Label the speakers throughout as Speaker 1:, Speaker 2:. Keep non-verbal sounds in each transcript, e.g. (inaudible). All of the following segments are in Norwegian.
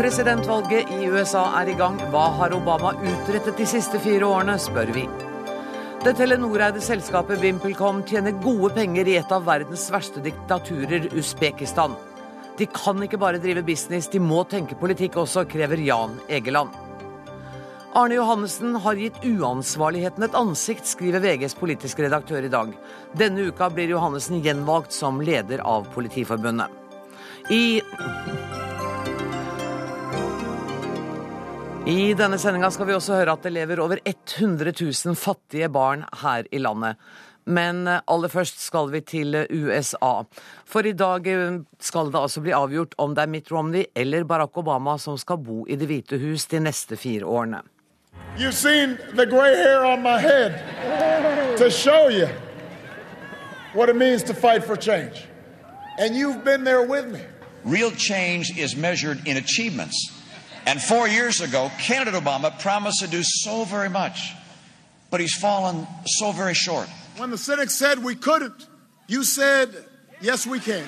Speaker 1: Presidentvalget i USA er i gang. Hva har Obama utrettet de siste fire årene, spør vi. Det Telenor-eide selskapet VimpelCom tjener gode penger i et av verdens verste diktaturer, Usbekistan. De kan ikke bare drive business, de må tenke politikk også, krever Jan Egeland. Arne Johannessen har gitt uansvarligheten et ansikt, skriver VGs politiske redaktør i dag. Denne uka blir Johannessen gjenvalgt som leder av Politiforbundet. I I denne sendinga skal vi også høre at det lever over 100 000 fattige barn her i landet. Men aller først skal vi til USA. For i dag skal det altså bli avgjort om det er Mitt Romney eller Barack Obama som skal bo i Det hvite hus de neste fire årene.
Speaker 2: You've seen the gray hair on my head to show you what it means to fight for change. And you've been there with me.
Speaker 3: Real change is measured in achievements. And four years ago, candidate Obama promised to do so very much, but he's fallen so very short.
Speaker 2: When the cynics said we couldn't, you said, yes, we can.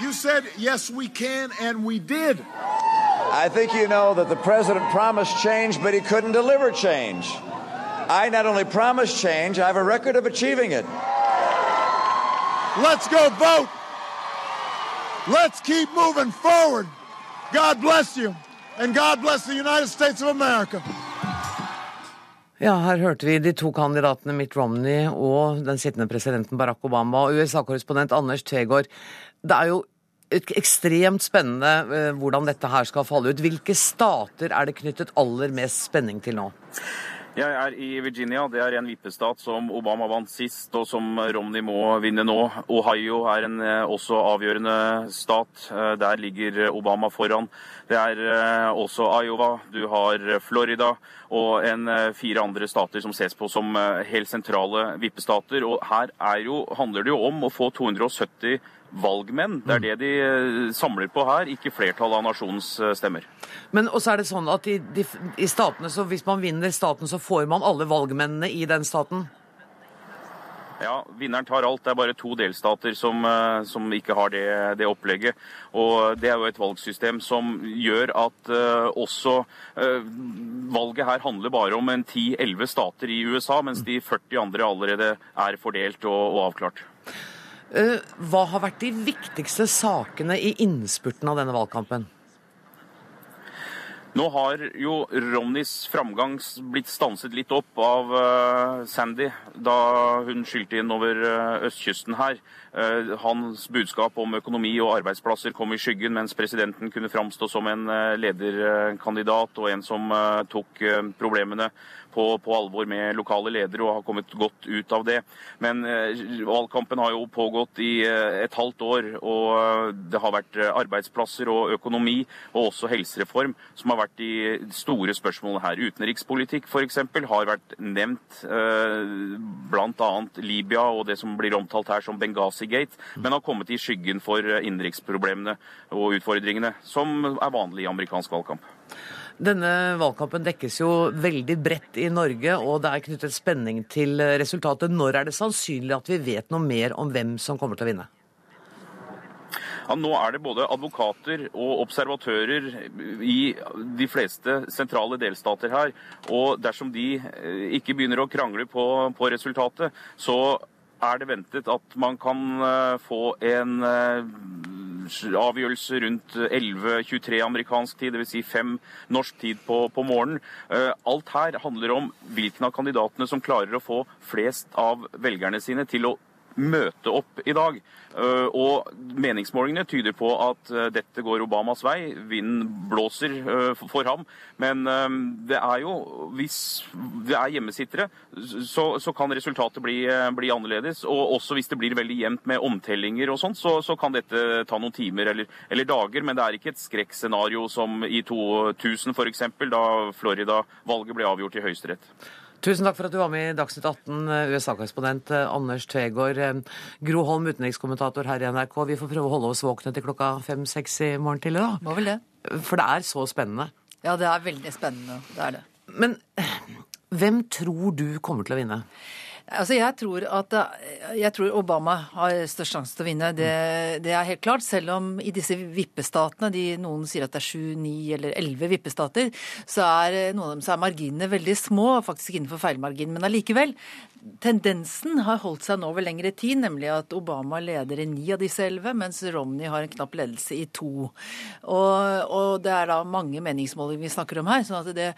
Speaker 2: You said, yes, we can, and we did.
Speaker 4: I think you know that the president promised change, but he couldn't deliver change. I not only promised change, I have a record of achieving it.
Speaker 2: Let's go vote. Let's keep moving forward. God bless you, and God bless the United States of America.
Speaker 1: Ja, her hørte vi de to kandidatene Mitt Romney og den sittende presidenten Barack Obama. Og USA-korrespondent Anders Tvegård, det er jo ekstremt spennende eh, hvordan dette her skal falle ut. Hvilke stater er det knyttet aller mest spenning til nå?
Speaker 5: Jeg er i Virginia. Det er en vippestat som Obama vant sist, og som Romney må vinne nå. Ohio er en eh, også avgjørende stat. Eh, der ligger Obama foran. Det er også Iowa, du har Florida og en fire andre stater som ses på som helt sentrale vippestater. Og her jo, handler det jo om å få 270 valgmenn. Det er det de eh, samler på her, ikke flertallet av nasjonens eh, stemmer.
Speaker 1: Men også er det sånn at i, de, i statene, så hvis man vinner staten, så får man alle valgmennene i den staten?
Speaker 5: Ja, vinneren tar alt. Det er bare to delstater som, eh, som ikke har det, det, opplegget. Og det er jo et valgsystem som gjør at uh, også uh, valget her handler bare om en 10-11 stater i USA, mens de 40 andre allerede er fordelt og, og avklart.
Speaker 1: Eh, hva har vært de viktigste sakene i innspurten av denne valgkampen?
Speaker 5: Nå har jo Romneys framgang blitt stanset litt opp av uh, Sandy da hun skylte inn over uh, østkysten her. Hans budskap om økonomi og arbeidsplasser kom i skyggen, mens presidenten kunne framstå som en lederkandidat og en som tok problemene på, på, alvor med lokale ledere og har kommet godt ut av det. Men eh, valgkampen har jo pågått i eh, et halvt år, og eh, det har vært arbeidsplasser og økonomi og også helsereform som har vært de store spørsmålene her. Utenrikspolitikk f.eks. har vært nevnt, bl.a. Libya og det som blir omtalt her som Benghazi-gate, men har kommet i skyggen for innenriksproblemene og utfordringene, som er vanlig i amerikansk valgkamp.
Speaker 1: Denne valgkampen dekkes jo veldig bredt i Norge, og det er knyttet spenning til resultatet. Når er det sannsynlig at vi vet noe mer om hvem som kommer til å vinne?
Speaker 5: Ja, nå er det både advokater og observatører i de fleste sentrale delstater her. Og dersom de eh, ikke begynner å krangle på, på resultatet, så er det ventet at man kan eh, få en eh, avgjørelse rundt 11.23 amerikansk tid, dvs. Si fem norsk tid på, på, morgenen. Eh, alt her handler om hvilken av kandidatene som klarer å få flest av velgerne sine til å møte opp i dag. Eh, og meningsmålingene tyder på at eh, dette går Obamas vei. Vinden blåser for ham. Men det er jo Hvis det er hjemmesittere, så, så kan resultatet bli, bli, annerledes. Og også hvis det blir veldig jevnt med omtellinger og sånt, så, så, kan dette ta noen timer eller, eller, dager. Men det er ikke et skrekkscenario som i 2000 f.eks., da Florida-valget ble avgjort i Høyesterett.
Speaker 1: Tusen takk for at du var med i Dagsnytt 18, eh, USA-korrespondent eh, Anders Tvegård. Eh, Gro Holm, utenrikskommentator her i NRK. Vi får prøve å holde oss våkne til klokka fem-seks i morgen tidlig, da.
Speaker 6: Må vel det.
Speaker 1: For det er så spennende.
Speaker 6: Ja, det er veldig spennende. Det er det.
Speaker 1: Men hvem tror du kommer til å vinne?
Speaker 6: Altså, jeg tror at jeg tror Obama har størst sjanse til å vinne. Det, det, er helt klart. Selv om i disse vippestatene, de, noen sier at det er sju, ni eller elleve vippestater, så er noen av dem så er marginene veldig små, faktisk innenfor feilmargin. Men allikevel, tendensen har holdt seg nå over lengre tid, nemlig at Obama leder i ni av disse elleve, mens Romney har en knapp ledelse i to. Og, og, det er da mange meningsmålinger vi snakker om her. sånn at det,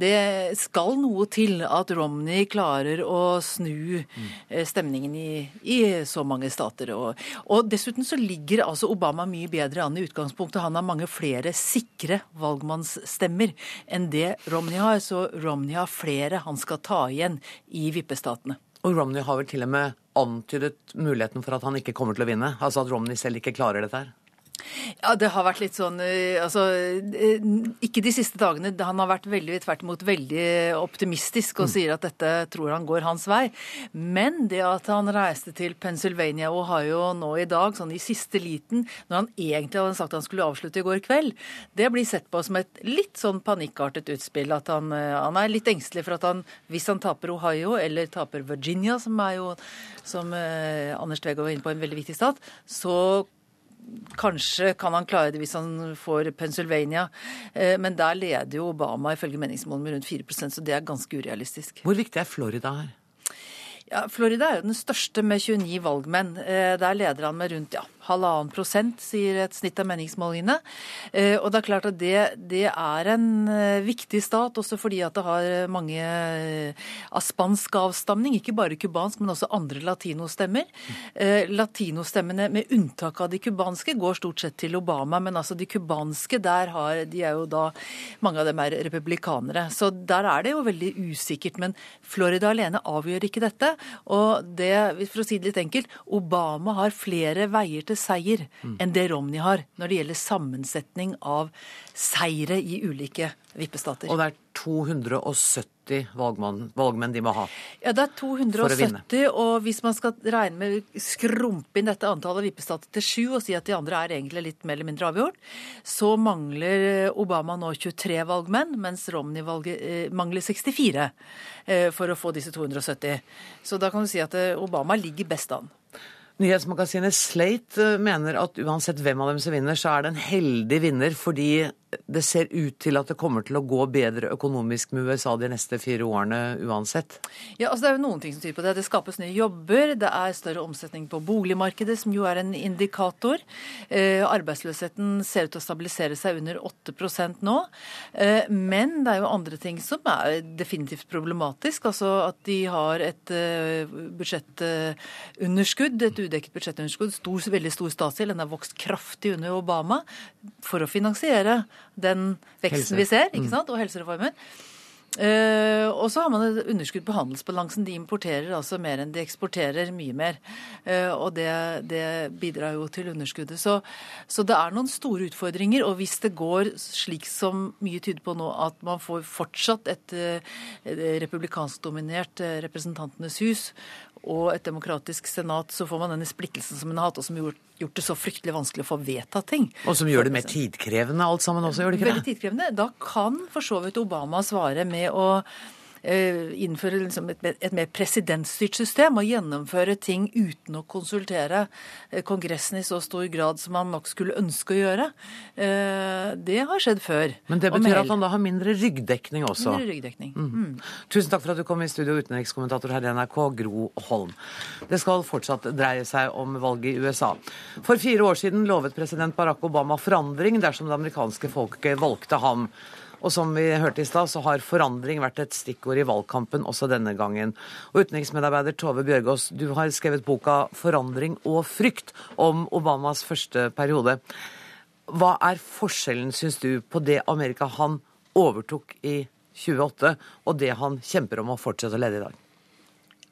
Speaker 6: det, skal noe til at Romney klarer å snu mm. stemningen i, i, så mange stater. Og, og, dessuten så ligger altså Obama mye bedre an i utgangspunktet. Han har mange flere sikre valgmannsstemmer enn det Romney har. Så Romney har flere han skal ta igjen i vippestaten.
Speaker 1: Og Romney har vel til og med antydet muligheten for at han ikke kommer til å vinne? Altså at Romney selv ikke klarer dette her?
Speaker 6: Ja, det har vært litt sånn eh, Altså, eh, ikke de siste dagene. Han har vært veldig tvert imot veldig optimistisk og mm. sier at dette tror han går hans vei. Men det at han reiste til Pennsylvania og har jo nå i dag, sånn i siste liten, når han egentlig hadde sagt han skulle avslutte i går kveld, det blir sett på som et litt sånn panikkartet utspill. At han, eh, han er litt engstelig for at han, hvis han taper Ohio eller taper Virginia, som er jo, som Anders Tvego var inne på, en veldig viktig stat, så Kanskje kan han klare det hvis han får Pennsylvania, eh, men der leder jo Obama ifølge meningsmålene med rundt 4% så det er ganske urealistisk.
Speaker 1: Hvor viktig er Florida her?
Speaker 6: Ja, Florida er jo den største med 29 valgmenn. Eh, der leder han med rundt ja, halvannen prosent, sier et snitt av meningsmålingene. Eh, og det er klart at det, det, er en eh, viktig stat, også fordi at det har mange eh, av spansk avstamning. Ikke bare cubansk, men også andre latinostemmer. Latinostemmene, med unntak av de cubanske, går stort sett til Obama. Men altså de cubanske, der har de er jo da Mange av dem er republikanere. Så der er det jo veldig usikkert. Men Florida alene avgjør ikke dette. Og det, for å si det litt enkelt, Obama har flere veier til største seier mm. enn det Romney har når det gjelder sammensetning av seire i ulike vippestater.
Speaker 1: Og det er 270 valgmenn, valgmenn de må ha
Speaker 6: Ja, det er 270, og hvis man skal regne med skrumpe inn dette antallet vippestater til sju og si at de andre er egentlig litt mer eller mindre avgjort, så mangler Obama nå 23 valgmenn, mens Romney valget, eh, mangler 64 eh, for å få disse 270. Så da kan du si at eh, Obama ligger best an.
Speaker 1: Nyhetsmagasinet Slate eh, mener at uansett hvem av dem som vinner, så er det en heldig vinner fordi det ser ut til at det kommer til å gå bedre økonomisk med USA de neste fire årene uansett?
Speaker 6: Ja, altså Det er jo noen ting som tyder på det. Det skapes nye jobber, det er større omsetning på boligmarkedet, som jo er en indikator. Eh, arbeidsløsheten ser ut til å stabilisere seg under 8 nå. Eh, men det er jo andre ting som er definitivt problematisk. Altså at de har et eh, budsjettunderskudd, et udekket budsjettunderskudd, stor, veldig stor statsgjeld. Den har vokst kraftig under Obama for å finansiere den veksten Helse. vi ser, ikke mm. sant? og helsereformen. Uh, og så har man et underskudd på handelsbalansen. De importerer altså mer enn de eksporterer, mye mer. Uh, og det, det, bidrar jo til underskuddet. Så, så, det er noen store utfordringer. Og hvis det går slik som mye tyder på nå, at man får fortsatt et, et republikanskdominert Representantenes hus og et demokratisk senat, så får man denne splittelsen som en har hatt, og som gjort, gjort det så fryktelig vanskelig å få vedtatt ting.
Speaker 1: Og som gjør det mer tidkrevende alt sammen også, gjør det ikke
Speaker 6: det? Veldig tidkrevende. Da kan for så vidt Obama svare med å innføre liksom et, et, mer presidentstyrt system og gjennomføre ting uten å konsultere eh, Kongressen i så stor grad som han nok skulle ønske å gjøre. Eh, det har skjedd før.
Speaker 1: Men det betyr at han da har mindre ryggdekning også?
Speaker 6: Mindre ryggdekning. Mm.
Speaker 1: Mm. Tusen takk for at du kom i studio, utenrikskommentator her i NRK, Gro Holm. Det skal fortsatt dreie seg om valget i USA. For fire år siden lovet president Barack Obama forandring dersom det amerikanske folket valgte ham. Og som vi hørte i stad, så har forandring vært et stikkord i valgkampen også denne gangen. Og utenriksmedarbeider Tove Bjørgaas, du har skrevet boka 'Forandring og frykt' om Obamas første periode. Hva er forskjellen, syns du, på det Amerika han overtok i 2008, og det han kjemper om å fortsette å lede i dag?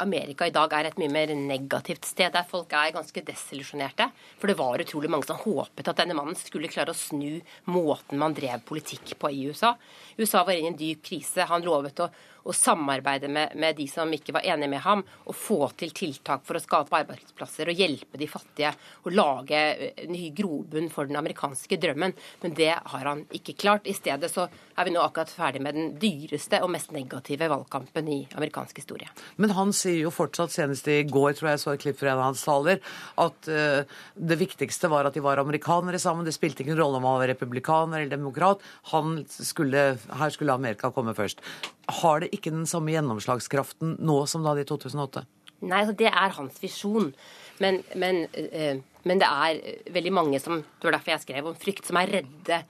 Speaker 7: Amerika i dag er et mye mer negativt sted, der folk er ganske desillusjonerte. For det var utrolig mange som håpet at denne mannen skulle klare å snu måten man drev politikk på i USA. USA var i en dyp krise. Han lovet å, å samarbeide med, med, de som ikke var enige med ham, og få til tiltak for å skape arbeidsplasser og hjelpe de fattige og lage en ny grobunn for den amerikanske drømmen. Men det har han ikke klart. I stedet så er vi nå akkurat ferdig med den dyreste og mest negative valgkampen i amerikansk historie.
Speaker 1: Men han sier jo fortsatt, senest i går tror jeg så et klipp fra en av hans taler, at uh, det viktigste var at de var amerikanere sammen. Det spilte ingen rolle om han var republikaner eller demokrat. Han Skulle, her skulle Amerika komme først. Har det ikke den samme gjennomslagskraften nå som da i 2008?
Speaker 7: Nei, altså det er hans visjon. Men, men, uh, men det er veldig mange som Det var derfor jeg skrev om frykt, som er redde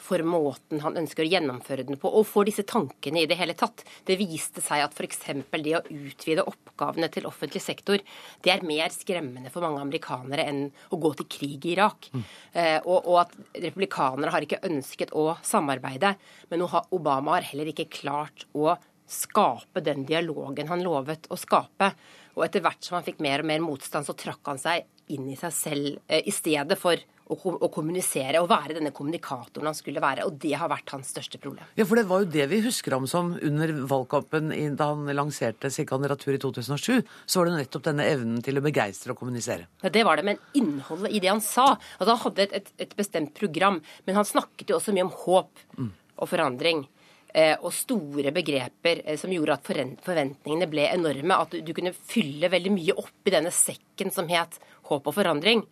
Speaker 7: for måten han ønsker å gjennomføre den på, og for disse tankene i det hele tatt. Det viste seg at f.eks. det å utvide oppgavene til offentlig sektor, det er mer skremmende for mange amerikanere enn å gå til krig i Irak. Mm. Eh, og, og, at republikanere har ikke ønsket å samarbeide. Men Obama har heller ikke klart å skape den dialogen han lovet å skape. Og etter hvert som han fikk mer og mer motstand, så trakk han seg inn i seg selv eh, i stedet for å, kommunisere og være denne kommunikatoren han skulle være. Og det har vært hans største problem.
Speaker 1: Ja, for det var jo det vi husker ham som under valgkampen da han lanserte sin kandidatur i 2007. Så var det nettopp denne evnen til å begeistre og kommunisere.
Speaker 7: Ja, det var det. Men innholdet i det han sa altså Han hadde et, et, et bestemt program, men han snakket jo også mye om håp mm. og forandring og store begreper eh, som gjorde at forventningene ble enorme. At du, kunne fylle veldig mye opp i denne sekken som het håp og forandring.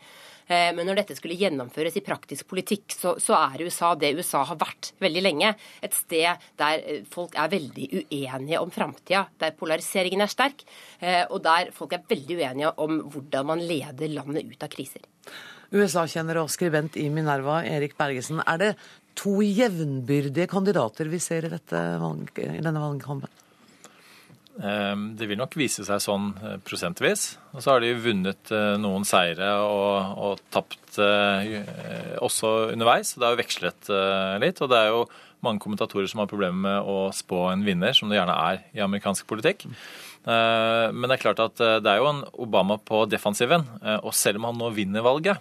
Speaker 7: Eh, men når dette skulle gjennomføres i praktisk politikk, så, så, er USA det USA har vært veldig lenge. Et sted der eh, folk er veldig uenige om framtida, der polariseringen er sterk, eh, og der folk er veldig uenige om hvordan man leder landet ut av kriser.
Speaker 1: USA-kjenner og skribent i Minerva, Erik Bergesen. Er det to jevnbyrdige kandidater vi ser i, dette, i denne valgkampen?
Speaker 8: Ehm, det vil nok vise seg sånn eh, prosentvis. Og så har de vunnet eh, noen seire og, og tapt eh, også underveis. Det har jo vekslet litt. Og det er jo mange kommentatorer som har problemer med å spå en vinner, som det gjerne er i amerikansk politikk. Men det er klart at det er jo en Obama på defensiven. Og selv om han nå vinner valget,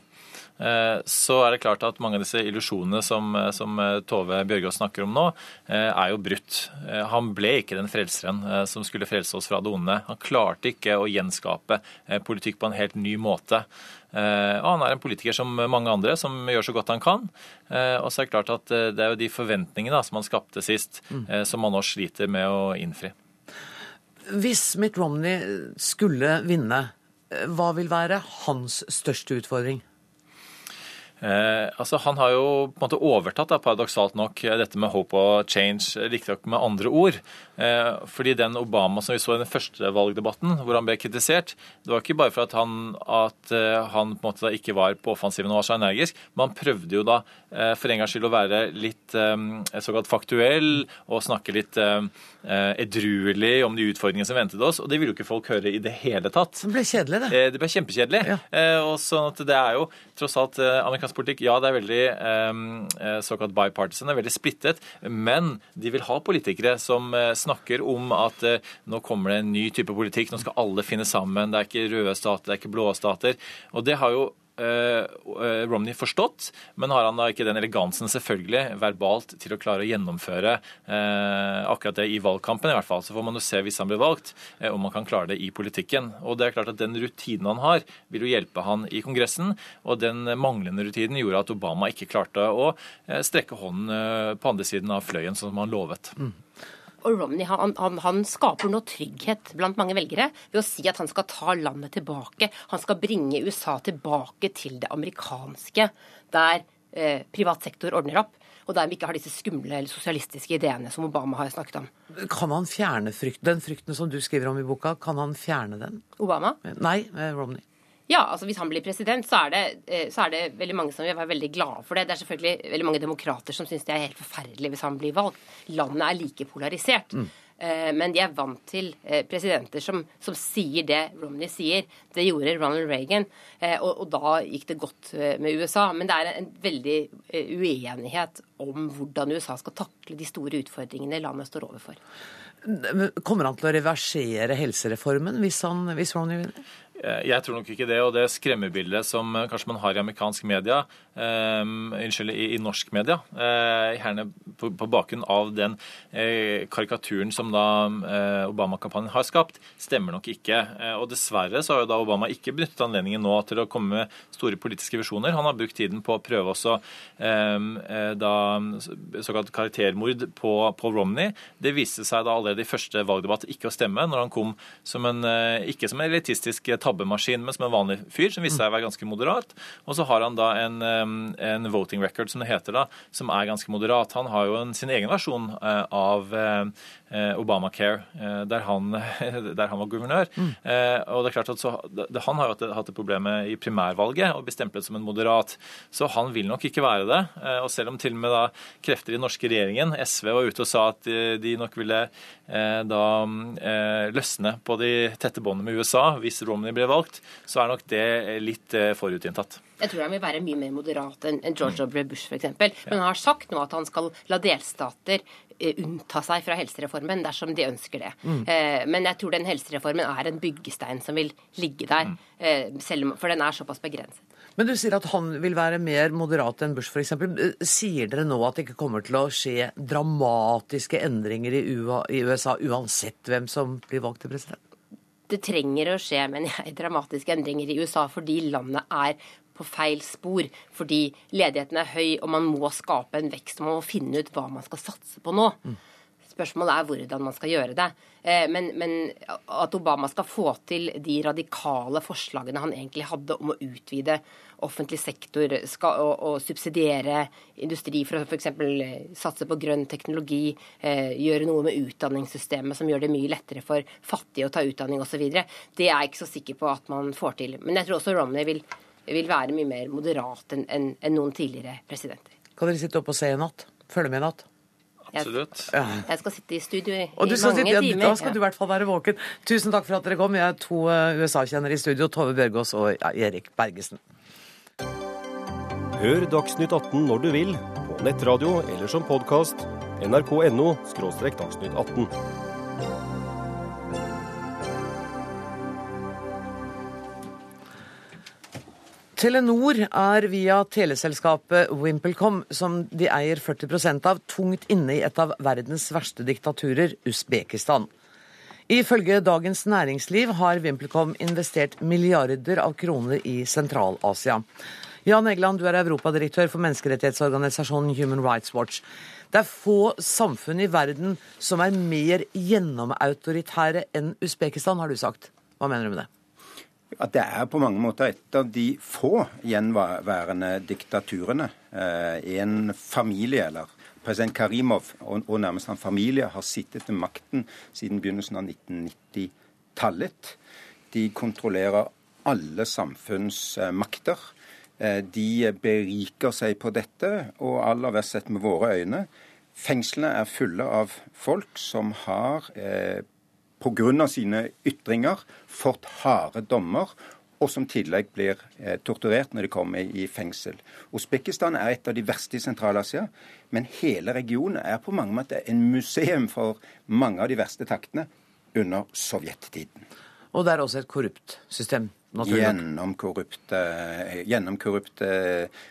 Speaker 8: så er det klart at mange av disse illusjonene som, eh, som eh, Tove Bjørgaas snakker om nå, er jo brutt. Han ble ikke den frelseren som skulle frelse oss fra det onde. Han klarte ikke å gjenskape politikk på en helt ny måte. Og han er en politiker som mange andre, som gjør så godt han kan. Og så er det klart at det er jo de forventningene som han skapte sist, mm. som han nå sliter med å innfri.
Speaker 1: Hvis Mitt Romney skulle vinne, hva vil være hans største utfordring?
Speaker 8: Eh, altså Han har jo på en måte overtatt da, paradoksalt nok dette med hope og change, riktignok med andre ord. Eh, fordi den Obama som vi så i den første valgdebatten, hvor han ble kritisert, det var ikke bare for at han, at, uh, han på en måte ikke var på offensiven og var så energisk, men han prøvde jo da eh, for en gangs skyld å være litt um, såkalt faktuell og snakke litt um, edruelig om de utfordringene som ventet oss, og det ville jo ikke folk høre i det hele tatt.
Speaker 1: Det ble kjedelig, det.
Speaker 8: det ble kjempekjedelig. Ja. og sånn at det er jo tross alt amerikansk politikk, ja, det er veldig eh, såkalt bipartisan, det er veldig splittet, men de vil ha politikere som snakker snakker om at eh, nå kommer det en ny type politikk, nå skal alle finne sammen. Det er ikke røde stater, det er ikke blå stater. Og det har jo eh, eh, Romney forstått, men har han da ikke den elegansen selvfølgelig verbalt til å klare å gjennomføre eh, akkurat det i valgkampen, i hvert fall. Så får man jo se hvis han blir valgt, eh, om han kan klare det i politikken. Og det er klart at Den rutinen han har, vil jo hjelpe han i Kongressen. Og den manglende rutinen gjorde at Obama ikke klarte å eh, strekke hånden på andre siden av fløyen, som han lovet. Mm.
Speaker 7: Og Romney han, han, han, skaper nå trygghet blant mange velgere ved å si at han skal ta landet tilbake. Han skal bringe USA tilbake til det amerikanske, der eh, privat sektor ordner opp. Og der vi ikke har disse skumle eller sosialistiske ideene som Obama har snakket om.
Speaker 1: Kan han fjerne frykten, den frykten som du skriver om i boka, kan han fjerne den?
Speaker 7: Obama?
Speaker 1: Nei, eh, Romney.
Speaker 7: Ja, altså hvis han blir president, så er, det, eh, så er det veldig mange som vil være veldig glade for det. Det er selvfølgelig veldig mange demokrater som syns det er helt forferdelig hvis han blir valgt. Landet er like polarisert. Mm. Eh, men de er vant til eh, presidenter som, som, sier det Romney sier. Det gjorde Ronald Reagan, og, og, da gikk det godt med USA. Men det er en veldig uenighet om hvordan USA skal takle de store utfordringene landet står overfor.
Speaker 1: Kommer han til å reversere helsereformen hvis, han, hvis Ronny vinner?
Speaker 8: Jeg tror nok ikke det. Og det skremmebildet som kanskje man har i amerikansk media, eh, unnskyld, i, i, norsk media, eh, gjerne på, på bakgrunn av den eh, karikaturen som da uh, Obama-kampanjen har skapt, stemmer nok ikke. og dessverre så har jo da Obama ikke benyttet anledningen nå til å komme med store politiske visjoner. Han har brukt tiden på å prøve også da såkalt karaktermord på Paul Romney. Det viste seg da allerede i første valgdebatt ikke å stemme, når han kom som en, ikke som en elitistisk tabbemaskin, men som en vanlig fyr, som viste seg å være ganske moderat. Og så har han da en, en voting record, som det heter da, som er ganske moderat. Han har jo en, sin egen versjon eh, av eh, Obamacare, eh, der han, (laughs) der han var guvernør. Mm. Og det er klart at så, Han har jo hatt det problemet i primærvalget og blir stemplet som en moderat. Så han vil nok ikke være det. Og selv om til og med da krefter i den norske regjeringen, SV, var ute og sa at de nok ville da løsne på de tette båndene med USA hvis Romney ble valgt, så er nok det litt forutinntatt.
Speaker 7: Jeg tror han vil være mye mer moderat enn George W. Bush f.eks. Men han har sagt nå at han skal la delstater eh, unnta seg fra helsereformen dersom de ønsker det. Mm. Eh, men jeg tror den helsereformen er en byggestein som vil ligge der, selv om, for den er såpass begrenset.
Speaker 1: Men du sier at han vil være mer moderat enn Bush f.eks. Sier dere nå at det ikke kommer til å skje dramatiske endringer i USA uansett hvem som blir valgt til president?
Speaker 7: det trenger å skje mener jeg, dramatiske endringer i USA fordi landet er på feil spor. Fordi ledigheten er høy, og man må skape en vekst. Man må finne ut hva man skal satse på nå. Mm. Spørsmålet er hvordan man skal gjøre det. Eh, men, men, at Obama skal få til de radikale forslagene han egentlig hadde om å utvide offentlig sektor skal, og, og subsidiere industri for å f.eks. satse på grønn teknologi, eh, gjøre noe med utdanningssystemet som gjør det mye lettere for fattige å ta utdanning osv., det er jeg ikke så sikker på at man får til. Men jeg tror også Romney vil, vil være mye mer moderat enn en, en noen tidligere presidenter.
Speaker 1: Kan dere sitte opp og se i natt? Følge med i natt?
Speaker 8: Absolutt.
Speaker 7: Jeg, jeg, skal sitte i studio i,
Speaker 1: og i mange sitte, ja, timer. Da skal du i hvert fall være våken. Tusen takk for at dere kom. Vi er to eh, USA-kjennere i studio. Tove Bjørgaas og Erik Bergesen.
Speaker 9: Hør Dagsnytt 18 når du vil, på nettradio eller som podkast. nrk.no – dagsnytt 18.
Speaker 1: Telenor er via teleselskapet VimpelCom, som de eier 40% av, tungt inne i et av verdens verste diktaturer, Usbekistan. Ifølge Dagens Næringsliv har VimpelCom investert milliarder av kroner i Sentral-Asia. Jan Egeland, du er europadirektør for menneskerettighetsorganisasjonen Human Rights Watch. Det er få samfunn i verden som er mer gjennomautoritære enn Usbekistan, har du sagt. Hva mener du med det?
Speaker 10: at det er på mange måter et av de få gjenværende diktaturene. Eh, en familie, eller president Karimov og, nærmest en familie, har sittet ved makten siden begynnelsen av 1990-tallet. De kontrollerer alle samfunnsmakter. Eh, de beriker seg på dette, og aller verst sett med våre øyne. Fengslene er fulle av folk som har eh, pga. sine ytringer fått harde dommer, og som tillegg blir eh, torturert når de kommer i fengsel. Usbekistan er et av de verste i Sentral-Asia, men hele regionen er på mange måter en museum for mange av de verste taktene under sovjettiden.
Speaker 1: Og det er også et korrupt system?
Speaker 10: Gjennomkorrupte, gjennomkorrupte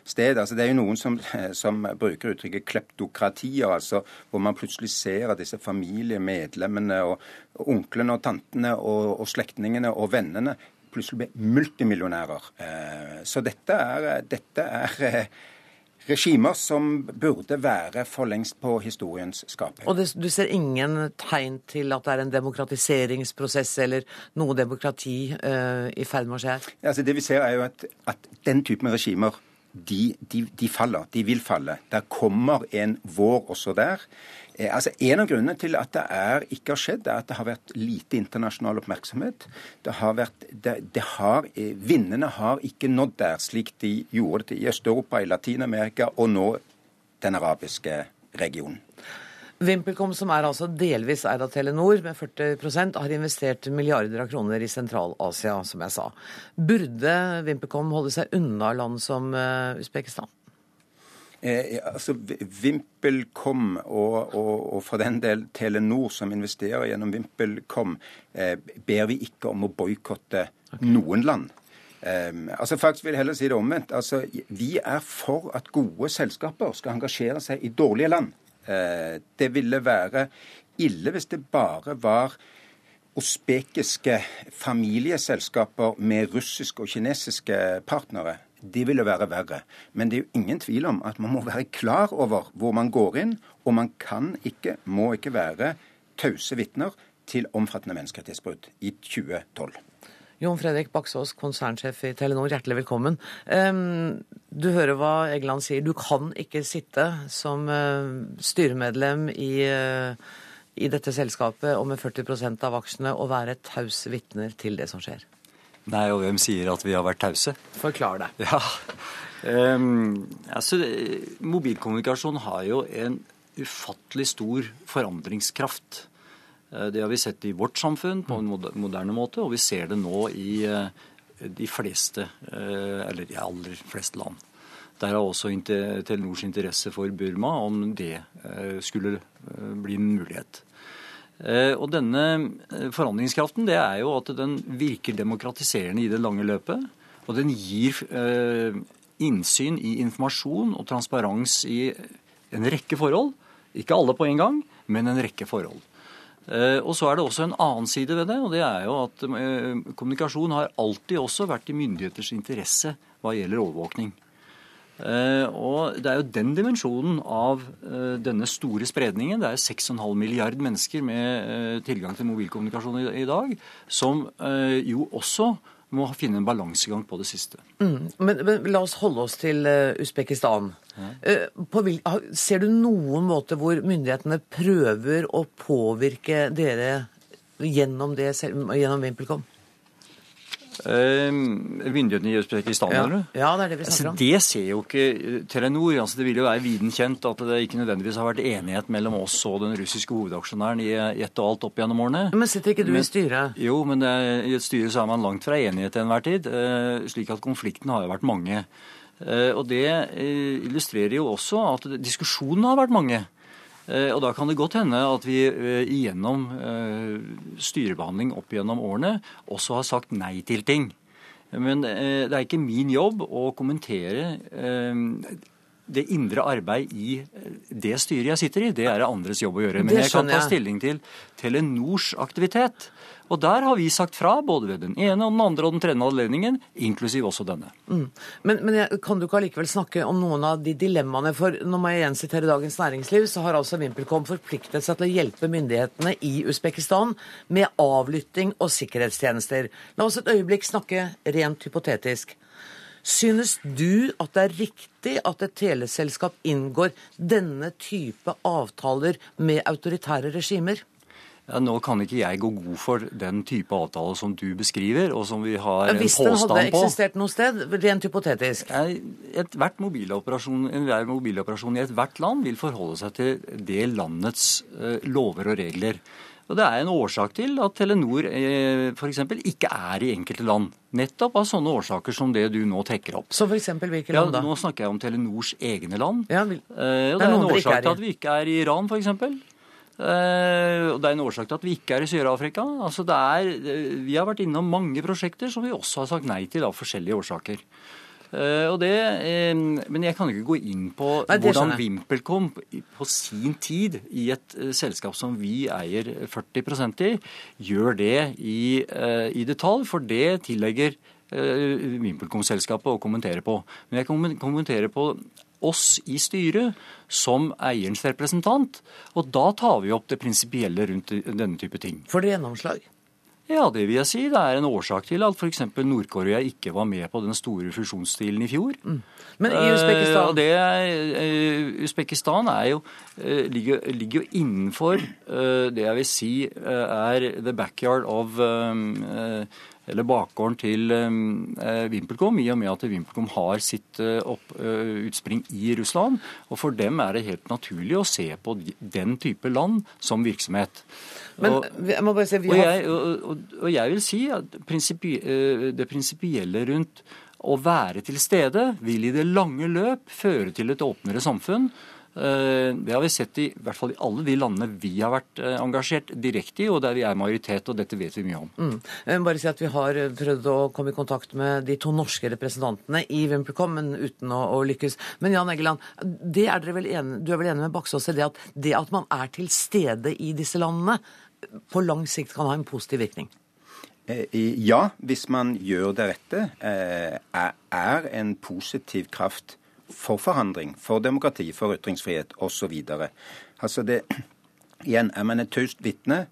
Speaker 10: sted. Altså, det er jo noen som, som bruker uttrykket kleptokratier, altså, hvor man plutselig ser at disse familiemedlemmene og, onklene og tantene og, og slektningene og vennene plutselig blir multimillionærer. Eh, så dette er, dette er regimer som burde være for lengst på historiens skapelse.
Speaker 1: Og det, du ser ingen tegn til at det er en demokratiseringsprosess eller noe demokrati uh, i ferd med å skje her?
Speaker 10: Altså, det vi ser er jo at, at den typen regimer de, de, de, faller. De vil falle. Der kommer en vår også der. Eh, altså En av grunnene til at det er, ikke har skjedd, er at det har vært lite internasjonal oppmerksomhet. Det har vært, det, det har, eh, Vindene har ikke nådd der, slik de gjorde det i Øst-Europa, i Latin-Amerika og nå den arabiske regionen.
Speaker 1: VimpelCom, som er altså delvis eid av Telenor med 40% har investert milliarder av kroner i Sentral-Asia, som jeg sa. Burde VimpelCom holde seg unna land som uh, Usbekistan?
Speaker 10: Eh, altså VimpelCom og, og, og, for den del Telenor, som investerer gjennom VimpelCom, eh, ber vi ikke om å boikotte noen land. Um, altså Faktisk vil jeg heller si det omvendt. Altså, Vi er for at gode selskaper skal engasjere seg i dårlige land. Uh, det ville være ille hvis det bare var usbekiske familieselskaper med russiske og kinesiske partnere. Det ville være verre. Men det er jo ingen tvil om at man må være klar over hvor man går inn, og man kan ikke, må ikke være tause vitner til omfattende menneskerettighetsbrudd i 2012.
Speaker 1: Jon Fredrik Baksås, konsernsjef i Telenor, hjertelig velkommen. Du hører hva Egeland sier. Du kan ikke sitte som eh, styremedlem i, eh, i dette selskapet og med 40% av aksjene og være taus vitner til det som skjer.
Speaker 11: Nei, og hvem sier at vi har vært tause?
Speaker 1: Forklar det.
Speaker 11: Ja, um, altså, Mobilkommunikasjon har jo en ufattelig stor forandringskraft. Eh, det har vi sett i vårt samfunn på en moderne måte, og vi ser det nå i eh, de fleste, eh, eller de aller fleste land. Der har også Telenors interesse for Burma, om det skulle bli en mulighet. Og denne forandringskraften det er jo at den virker demokratiserende i det lange løpet. Og den gir innsyn i informasjon og transparens i en rekke forhold. Ikke alle på en gang, men en rekke forhold. Eh, og så er det også en annen side ved det, og det er jo at eh, kommunikasjon har alltid også vært i myndigheters interesse hva gjelder overvåkning. Eh, og det er jo den dimensjonen av denne store spredningen, det er 6,5 milliard mennesker med tilgang til mobilkommunikasjon i dag, som jo også må finne en balansegang på det siste.
Speaker 1: Mm. Men, men, la oss holde oss til uh, Usbekistan. Ja. Uh, ser du noen måte hvor myndighetene prøver å påvirke dere gjennom, det, gjennom VimpelCom?
Speaker 11: Uh, myndighetene i Usbekistan,
Speaker 1: ja.
Speaker 11: eller?
Speaker 1: Ja, det er det vi snakker
Speaker 11: om. Altså, det ser jo ikke eh, Telenor. Altså, det vil jo være viden kjent at det ikke nødvendigvis har vært enighet mellom oss og den russiske hovedaksjonæren i ett og alt opp gjennom årene.
Speaker 1: Men sitter ikke du men, i styret?
Speaker 11: Jo, men det, i et styre så er man langt fra enighet til enhver tid. Slik at konflikten har jo vært mange. Og det illustrerer jo også at diskusjonene har vært mange. Eh, og Da kan det godt hende at vi eh, gjennom eh, styrebehandling opp gjennom årene også har sagt nei til ting. Men det er ikke min jobb å kommentere det indre arbeid i det styret jeg sitter i. Det er det andres jobb å gjøre. Men jeg kan ta stilling til Telenors aktivitet. Og der har vi sagt fra, både ved den ene og den andre og den tredje anledningen, inklusiv også denne.
Speaker 1: Mm. Men, men jeg, kan du ikke allikevel snakke om noen av de dilemmaene? For nå må jeg igjen sitere Dagens Næringsliv, så har altså VimpelCom forpliktet seg til å hjelpe myndighetene i Usbekistan med avlytting og sikkerhetstjenester. La oss et øyeblikk snakke rent hypotetisk. Synes du at det er riktig at et teleselskap inngår denne type avtaler med autoritære regimer?
Speaker 11: Ja, nå kan ikke jeg gå god for den type avtale som du beskriver, og som vi har en påstand på.
Speaker 1: Hvis den hadde eksistert noe sted, rent hypotetisk?
Speaker 11: Ethvert mobiloperasjon, enhver mobiloperasjon i ethvert land vil forholde seg til det landets uh, lover og regler. Og Det er en årsak til at Telenor eh, f.eks. ikke er i enkelte land. Nettopp av sånne årsaker som det du nå trekker opp.
Speaker 1: Så for eksempel, hvilke land da?
Speaker 11: Ja, nå snakker jeg om Telenors egne land.
Speaker 1: Ja, vil...
Speaker 11: eh, det, det er, en årsak til at vi ikke er i Iran, f.eks. Eh, og det er en årsak til at vi ikke er i Sør-Afrika. Altså eh, vi har vært innom mange prosjekter som vi også har sagt nei til av forskjellige årsaker. Uh, det, men jeg kan ikke gå inn på Nei, hvordan VimpelCom på sin tid, i et uh, selskap som vi eier 40% i, gjør det i, i, detalj. For det tillegger VimpelCom-selskapet å kommentere på. Men jeg kan kommentere på oss i styret som eierens representant. Og da tar vi opp det prinsipielle rundt denne type ting.
Speaker 1: For det gjennomslag?
Speaker 11: Ja, det vil jeg si. Det er en årsak til at f.eks. Nord-Korea ikke var med på den store fusjonsstilen i fjor. Mm.
Speaker 1: Men i Usbekistan? Uh,
Speaker 11: det, uh, Usbekistan jo, uh, ligger, ligger, jo innenfor det jeg vil si er the backyard of eller bakgården til eh, VimpelCom, i og med at VimpelCom har sitt eh, opp, eh, utspring i Russland. Og for dem er det helt naturlig å se på den type land som virksomhet.
Speaker 1: Men jeg må bare si, vi
Speaker 11: har... og, jeg, og, og, og jeg vil si at prinsipi, det prinsipielle rundt å være til stede vil i det lange løp føre til et åpnere samfunn Eh, Det har vi sett i, i hvert fall i alle de landene vi har vært eh, engasjert direkte i, og der vi er majoritet, og dette vet vi mye om.
Speaker 1: Mm. Jeg må bare si at Vi har eh, prøvd å komme i kontakt med de to norske representantene i VimpelCom, men uten å, å lykkes. Men Jan Egeland, det er dere vel enige, du er vel enig med Baksås i det at det at man er til stede i disse landene, på lang sikt kan ha en positiv virkning?
Speaker 10: Eh, Ja, hvis man gjør det rette, eh, er en positiv kraft for forhandling, for demokrati, for ytringsfrihet osv. Altså det, igjen, er man et taust vitne,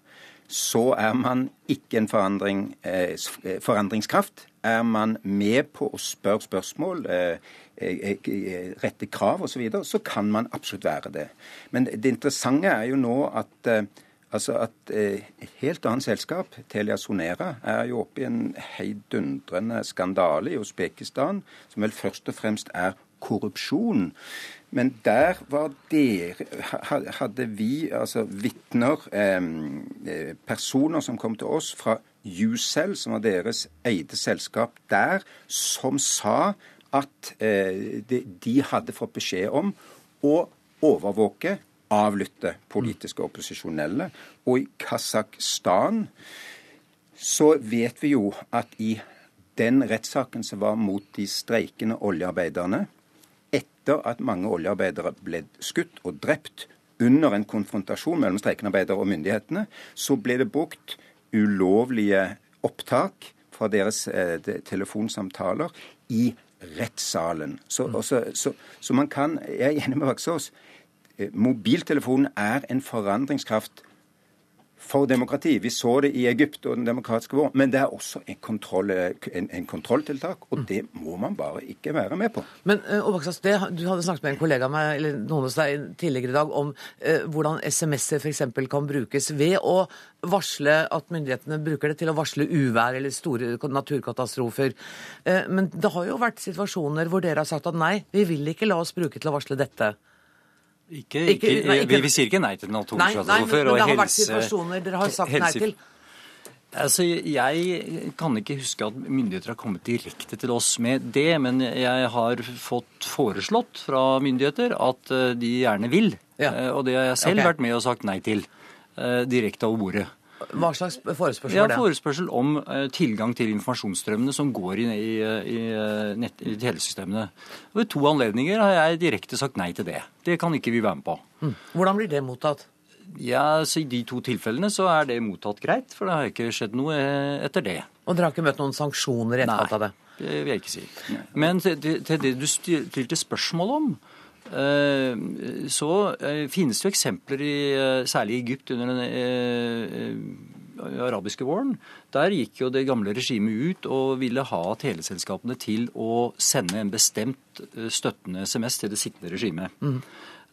Speaker 10: så er man ikke en forandring, eh, eh, forandringskraft. Er man med på å spørre spørsmål, eh, eh, eh, rette krav osv., så, videre, så kan man absolutt være det. Men det interessante er jo nå at eh, Altså at eh, Et helt annet selskap, Telia Sonera, er jo oppe i en heidundrende skandale i Usbekistan, som vel først og fremst er korrupsjon. Men der var dere Hadde vi altså vitner, eh, eh, personer som kom til oss fra Ucell, som var deres eide selskap der, som sa at eh, de, de hadde fått beskjed om å overvåke avlytte politiske opposisjonelle. Og i Kasakhstan så vet vi jo at i den rettssaken som var mot de streikende oljearbeiderne, etter at mange oljearbeidere ble skutt og drept under en konfrontasjon mellom streikende arbeidere og myndighetene, så ble det brukt ulovlige opptak fra deres eh, telefonsamtaler i rettssalen. Så, også, så, så man kan Jeg er enig med Vaksås. Eh, Mobiltelefonen er en forandringskraft for demokrati. Vi så det i Egypt og den demokratiske våren. Men det er også en, kontroll, en, en kontrolltiltak, og det må man bare ikke være med på.
Speaker 1: Men eh, det, Du hadde snakket med en kollega av meg, eller noen hos deg tidligere i dag om eh, hvordan SMS-er f.eks. kan brukes ved å varsle at myndighetene bruker det til å varsle uvær eller store naturkatastrofer. Eh, men det har jo vært situasjoner hvor dere har sagt at nei, vi vil ikke la oss bruke til å varsle dette.
Speaker 11: Ikke,
Speaker 1: Ikke- nei, ikke-
Speaker 11: Vi, vi sier ikke nei til
Speaker 1: Nei, og men,
Speaker 11: Nei,
Speaker 1: men
Speaker 11: og
Speaker 1: det har vært situasjoner dere har sagt nei til.
Speaker 11: Altså, Jeg kan ikke huske at myndigheter har kommet direkte til oss med det, men jeg har fått foreslått fra myndigheter at eh, de gjerne vil. Ja. Og det har jeg selv
Speaker 1: okay.
Speaker 11: vært med og sagt nei til. eh, Direkte over bordet.
Speaker 1: Hva slags forespørsel
Speaker 11: Jeg
Speaker 1: var
Speaker 11: har
Speaker 1: Ja,
Speaker 11: forespørsel om eh, tilgang til informasjonsstrømmene som går inn i, i, eh, nett, i telesystemene. Ved to anledninger har jeg direkte sagt nei til det. Det kan ikke vi være med på.
Speaker 1: Mm. Hvordan blir det mottatt?
Speaker 11: Ja, så I de to tilfellene så er det mottatt greit, for det har ikke skjedd noe eh, etter det.
Speaker 1: Og dere har ikke møtt noen sanksjoner i etterkant av det?
Speaker 11: Nei, Det vil jeg ikke si. Men til, til det du stilte spørsmål om, så eh, finnes det jo eksempler i eh, særlig i Egypt under den eh, eh, arabiske våren. Der gikk jo det gamle regimet ut og ville ha teleselskapene til å sende en bestemt eh, støttende SMS til det sittende regimet. Mm.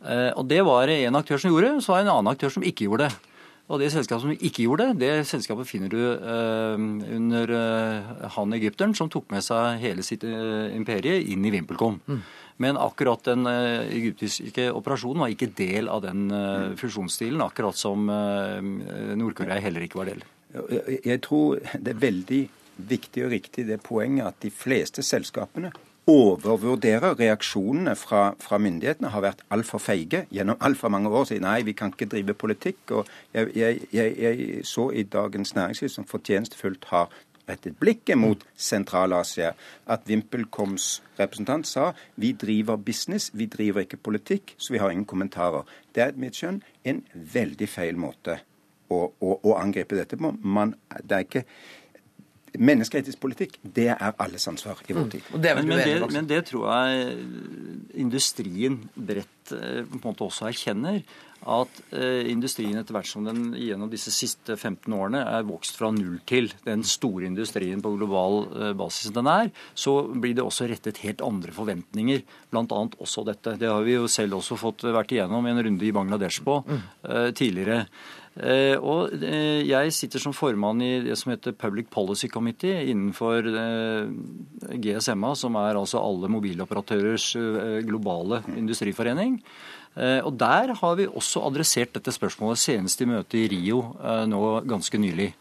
Speaker 11: Og det var det en aktør som gjorde, så var det en annen aktør som ikke gjorde det. Og det selskapet som ikke gjorde det, det selskapet finner du eh, under eh, han egypteren som tok med seg hele sitt eh, imperie inn i VimpelCom. Men akkurat den eh, egyptiske operasjonen var ikke del av den eh, fusjonsstilen, akkurat som eh, Nord-Korea heller ikke var del.
Speaker 10: Jeg- Jeg tror det er veldig viktig og riktig det poenget at de fleste selskapene overvurderer reaksjonene fra, fra myndighetene, har vært altfor feige gjennom altfor mange år. Sier nei, vi kan ikke drive politikk. Og jeg, jeg, jeg, jeg så i Dagens Næringsliv som fortjenstfullt har rettet blikket mot Sentral-Asia, at VimpelComs representant sa vi driver business, vi driver ikke politikk, så vi har ingen kommentarer. Det er mitt skjønn en veldig feil måte å, å, å angripe dette på. Man, det er ikke Menneskerettighetspolitikk, det er alles ansvar i vår tid.
Speaker 11: men, men, det, men det tror jeg industrien bredt eh, på en måte også erkjenner. At eh, industrien etter hvert som den gjennom disse siste 15 årene er vokst fra null til den store industrien på global eh, basis den er, så blir det også rettet helt andre forventninger. Bl.a. også dette. Det har vi jo selv også fått vært igjennom i en runde i Bangladesh på mm. tidligere. Eh, og eh, jeg sitter som formann i det som heter Public Policy Committee innenfor eh, GSMA, som er altså alle mobiloperatørers eh, globale industriforening. Eh, Og Der har vi også adressert dette spørsmålet senest i møtet i Rio eh, nå ganske nylig.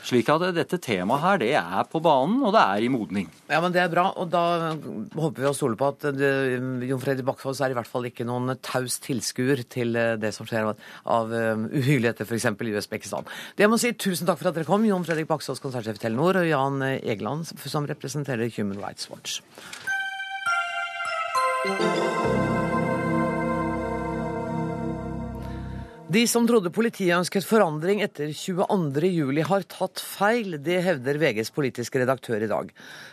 Speaker 11: Slik at dette temaet her, det er på banen, og det er i modning.
Speaker 1: Ja, men Det er bra, og da håper vi å stole på at Jon Fredrik Bakkfoss er i hvert fall ikke noen taus tilskuer til eh, det som skjer av, eh, uhyrligheter f.eks. i Usbekistan. Det jeg må si Tusen takk for at dere kom, Jon Fredrik Bakkfoss, konsernsjef i Telenor, og Jan Egeland, som representerer Human Rights Watch. De som trodde politiet ønsket forandring etter 22.07, har tatt feil. Det hevder VGs politiske redaktør i dag.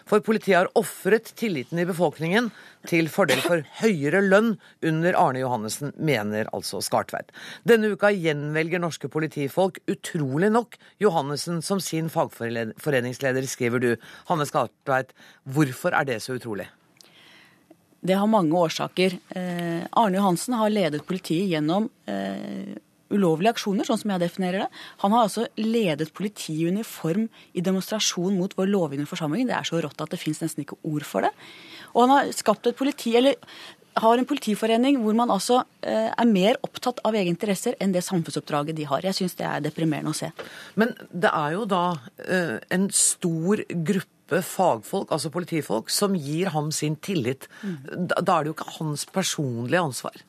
Speaker 1: For politiet har ofret tilliten i befolkningen til fordel for høyere lønn under Arne Johannessen, mener altså Skartveit. Denne uka gjenvelger norske politifolk utrolig nok Johannessen som sin fagforeningsleder, skriver du. Hanne Skartveit, hvorfor er det så utrolig?
Speaker 12: Det har mange årsaker. Eh, Arne Johansen har ledet politiet gjennom eh, ulovlige aksjoner, sånn som jeg definerer det. Han har altså ledet politiet i uniform i demonstrasjon mot vår lovgivende forsamling. Det er så rått at det fins nesten ikke ord for det. Og han har skapt et politi, eller har en politiforening hvor man altså eh, er mer opptatt av egne interesser enn det samfunnsoppdraget de har. Jeg syns det er deprimerende å se.
Speaker 1: Men det er jo da eh, en stor gruppe fagfolk, altså politifolk, som gir ham sin tillit. Da, da er det jo ikke hans personlige ansvar.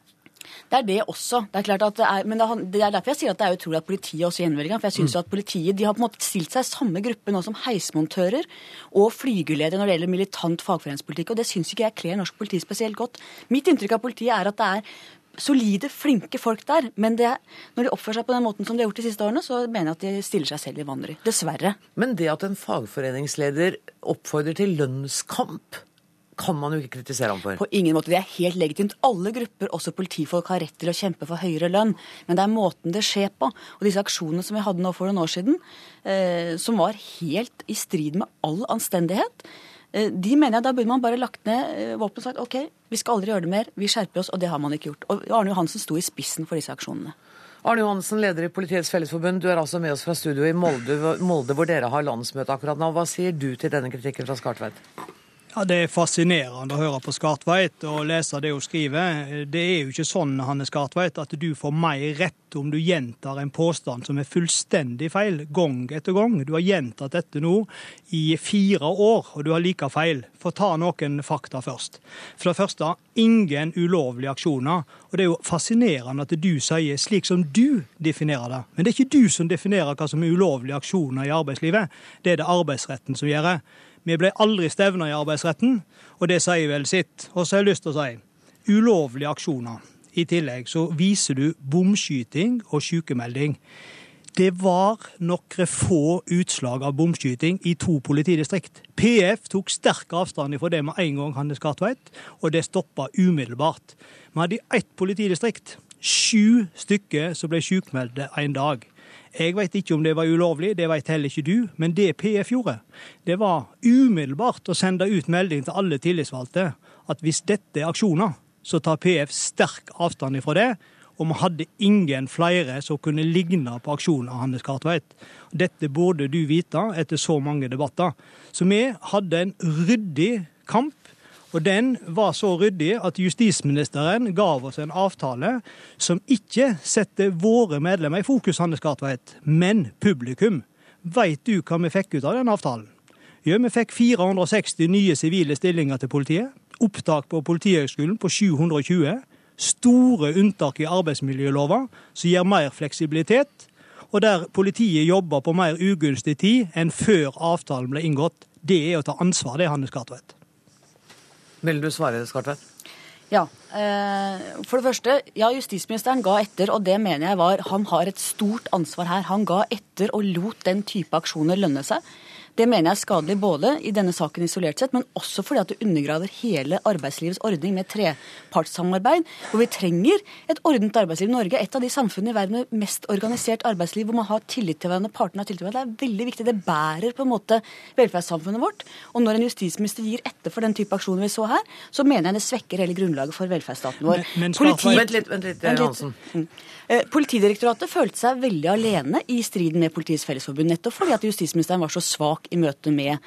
Speaker 12: Det er det også. Det er klart at det er, men det er derfor jeg sier at det er utrolig at politiet også gjenvelger ham. For jeg synes mm. at politiet de har på en måte stilt seg i samme gruppe nå som heismontører og flygeledere når det gjelder militant fagforeningspolitikk. Og det syns ikke jeg kler norsk politi spesielt godt. Mitt inntrykk av politiet er at det er solide, flinke folk der. Men det, når de oppfører seg på den måten som de har gjort de siste årene, så mener jeg at de stiller seg selv i vanry. Dessverre.
Speaker 1: Men det at en fagforeningsleder oppfordrer til lønnskamp, kan man jo ikke kritisere ham for.
Speaker 12: På ingen måte. Det er helt legitimt. Alle grupper, også politifolk, har rett til å kjempe for høyere lønn. Men det er måten det skjer på. Og disse aksjonene som vi hadde nå for noen år siden, eh, som var helt i strid med all anstendighet, de mener jeg da burde man bare lagt ned eh, våpenet og sagt OK, vi skal aldri gjøre det mer, vi skjerper oss, og det har man ikke gjort. Og Arne Johansen sto i spissen for disse aksjonene.
Speaker 1: Arne Johansen, leder i Politiets Fellesforbund, du er altså med oss fra studio i Molde, Molde hvor dere har landsmøte akkurat nå. Hva sier du til denne kritikken fra Skartveit?
Speaker 13: Ja, Det er fascinerende å høre på Skartveit og lese det hun skriver. Det er jo ikke sånn Hanne Skartveit, at du får mer rett om du gjentar en påstand som er fullstendig feil, gang etter gang. Du har gjentatt dette nå i fire år, og du har like feil. Få ta noen fakta først. For det første, ingen ulovlige aksjoner. Og det er jo fascinerende at du sier slik som du definerer det. Men det er ikke du som definerer hva som er ulovlige aksjoner i arbeidslivet. Det er det arbeidsretten som gjør. det. Vi ble aldri stevna i arbeidsretten, og det sier vel sitt. Og så har jeg lyst til å si ulovlige aksjoner. I tillegg så viser du bomskyting og sykemelding. Det var noen få utslag av bomskyting i to politidistrikt. PF tok sterk avstand fra det med en gang, Hannes Kartveit, og det stoppa umiddelbart. Vi hadde i ett politidistrikt sju stykker som ble sykmeldte en dag. Jeg vet ikke om det var ulovlig, det vet heller ikke du, men det PF gjorde, det var umiddelbart å sende ut melding til alle tillitsvalgte at hvis dette er aksjoner, så tar PF sterk avstand ifra det. Og vi hadde ingen flere som kunne ligne på aksjonen av Hannes Kartveit. Dette burde du vite etter så mange debatter. Så vi hadde en ryddig kamp og den var så ryddig at justisministeren gav oss en avtale som ikke setter våre medlemmer i fokus, Hanne Skartveit, men publikum. Veit du hva vi fikk ut av den avtalen? Jo, vi fikk 460 nye sivile stillinger til politiet. Opptak på Politihøgskolen på 720. Store unntak i arbeidsmiljølova som gir mer fleksibilitet. Og der politiet jobber på mer ugunstig tid enn før avtalen ble inngått. Det er å ta ansvar, det, Hanne Skartveit.
Speaker 1: Vil du svare, Skartveit?
Speaker 12: Ja. Eh, for det første, ja, justisministeren ga etter, og det mener jeg var Han har et stort ansvar her. Han ga etter og lot den type aksjoner lønne seg. Det mener jeg er skadelig både i denne saken isolert sett, men også fordi at det undergraver hele arbeidslivets ordning med trepartssamarbeid. Hvor vi trenger et ordnet arbeidsliv. Norge er et av de samfunnene i verden med mest organisert arbeidsliv, hvor man har tillit til hverandre, partene har tillit til hverandre. Det er veldig viktig. Det bærer på en måte velferdssamfunnet vårt. Og når en justisminister gir etter for den type aksjoner vi så her, så mener jeg det svekker hele grunnlaget for velferdsstaten vår.
Speaker 1: Men, men Politi... Vent litt, vent litt, Hansen.
Speaker 12: Mm. Politidirektoratet følte seg veldig alene i striden med Politiets Fellesforbund, nettopp fordi at justisministeren var så svak i møte med,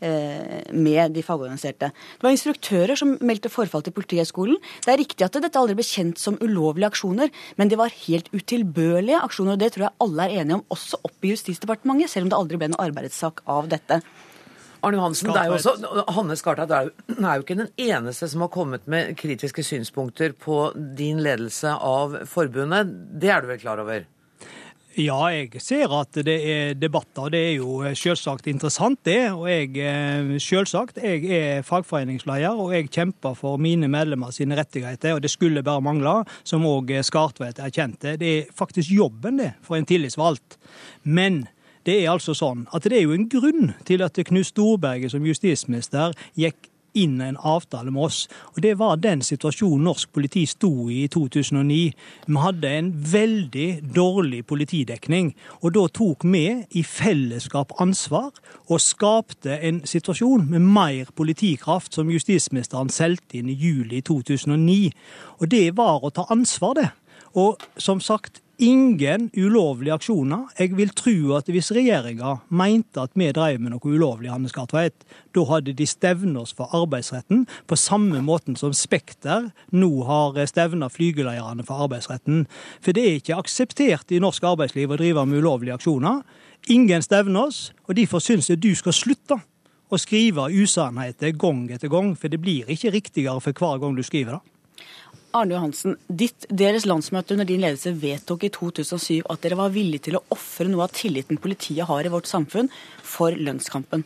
Speaker 12: eh, med de fagorganiserte. Det var instruktører som meldte forfall til Politihøgskolen. Det er riktig at dette aldri ble kjent som ulovlige aksjoner, men det var helt utilbørlige aksjoner. og Det tror jeg alle er enige om, også oppe i Justisdepartementet, selv om det aldri ble noen arbeidssak av dette.
Speaker 1: Arne Hansen, det er jo også, Hanne Skartveit er, jo- er jo ikke den eneste som har kommet med kritiske synspunkter på din ledelse av forbundet. Det er du vel klar over?
Speaker 13: Ja, jeg ser at det er debatter. Det er jo selvsagt interessant, det. Og jeg, eh, selvsagt, jeg er fagforeningsleder, og jeg kjemper for mine medlemmer sine rettigheter. Og det skulle bare mangle, som òg Skartveit erkjente. Det er faktisk jobben, det, for en tillitsvalgt. Men det er altså sånn at det er jo en grunn til at Knut Storberget som justisminister gikk inn en avtale med oss. Og Det var den situasjonen norsk politi sto i i 2009. Vi hadde en veldig dårlig politidekning. Og da tok vi i fellesskap ansvar og skapte en situasjon med mer politikraft, som justisministeren solgte inn i juli 2009. Og det var å ta ansvar, det. Og som sagt, ingen ulovlige aksjoner. Jeg vil tro at hvis regjeringa mente at vi drev med noe ulovlig, Hanne Skartveit, da hadde de stevnet oss for arbeidsretten, på samme måten som Spekter nå har stevna flygeleierne for arbeidsretten. For det er ikke akseptert i norsk arbeidsliv å drive med ulovlige aksjoner. Ingen stevner oss, og derfor syns jeg du skal slutte å skrive usannheter gang etter gang, for det blir ikke riktigere for hver gang du skriver det.
Speaker 12: Arne Johansen, ditt, deres landsmøte under din ledelse vedtok i 2007 at dere var villige til å ofre noe av tilliten politiet har i vårt samfunn, for lønnskampen.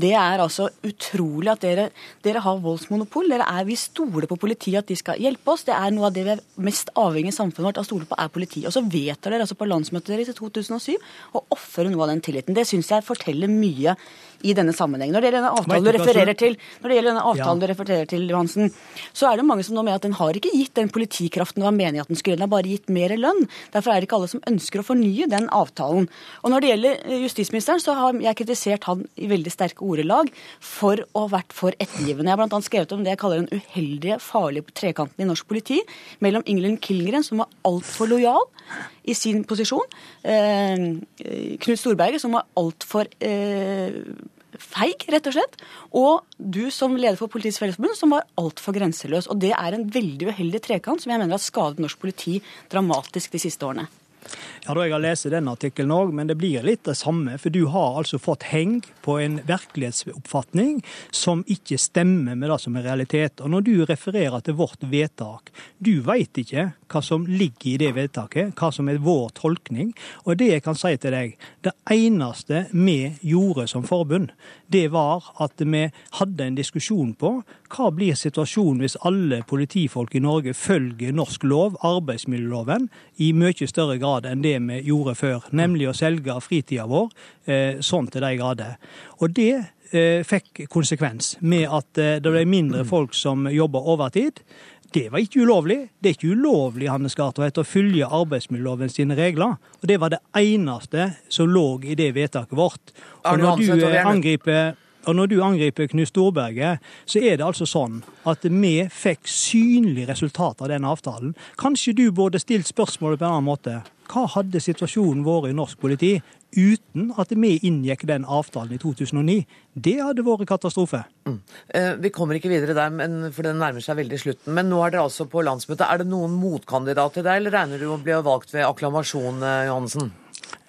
Speaker 12: Det er altså utrolig at dere, dere har voldsmonopol. Dere er, vi stoler på politiet at de skal hjelpe oss. Det er noe av det vi er mest avhengig i samfunnet vårt av å stole på, er politiet. Og så vedtar dere altså på landsmøtet deres i 2007 å ofre noe av den tilliten. Det syns jeg forteller mye i denne sammenhengen. Når det gjelder denne avtalen du refererer til, når det gjelder denne avtalen
Speaker 13: Ja.
Speaker 12: du refererer til, Johansen, så er det mange som nå mener at den har ikke gitt den politikraften det var meningen at den skulle. Den har bare gitt mer lønn. Derfor er det ikke alle som ønsker å fornye den avtalen. Og når det gjelder eh, justisministeren, så har jeg kritisert han i veldig sterke ordelag for å ha vært for ettergivende. Jeg har annet skrevet om det jeg kaller den uheldige, farlige trekanten i norsk politi mellom Ingelin Kilgren, som var altfor lojal i sin posisjon, eh, Knut Storberget, som var altfor eh, feig, rett og slett. Og du som leder for Politiets Fellesforbund, som var altfor grenseløs. Og det er en veldig uheldig trekant som jeg mener har skadet norsk politi dramatisk de siste årene.
Speaker 13: Ja, da Jeg har lest den artikkelen òg, men det blir litt det samme. For du har altså fått heng på en virkelighetsoppfatning som ikke stemmer med det som er realitet. Og når du refererer til vårt vedtak, du veit ikke hva som ligger i det vedtaket, hva som er vår tolkning. Og det jeg kan si til deg, det eneste vi gjorde som forbund, det var at vi hadde en diskusjon på hva blir situasjonen hvis alle politifolk i Norge følger norsk lov, arbeidsmiljøloven, i mye større grad enn det vi gjorde før. Nemlig å selge fritida vår eh, sånn til de grader. Og det eh, fikk konsekvens med at eh, det ble mindre folk som jobba overtid. Det var ikke ulovlig. Det er ikke ulovlig Hannes Gartveit, å følge arbeidsmiljøloven sine regler. Og Det var det eneste som lå i det vedtaket vårt. Og når du angriper og når du angriper Knut Storberget, så er det altså sånn at vi fikk synlig resultat av den avtalen. Kanskje du burde stilt spørsmålet på en annen måte. Hva hadde situasjonen vært i norsk politi uten at vi inngikk den avtalen i 2009? Det hadde vært katastrofe.
Speaker 1: Mm. Vi kommer ikke videre der, men, for den nærmer seg veldig slutten. Men nå er dere altså på landsmøtet. Er det noen motkandidat til deg, eller regner du med å bli valgt ved akklamasjon, eh, Johansen?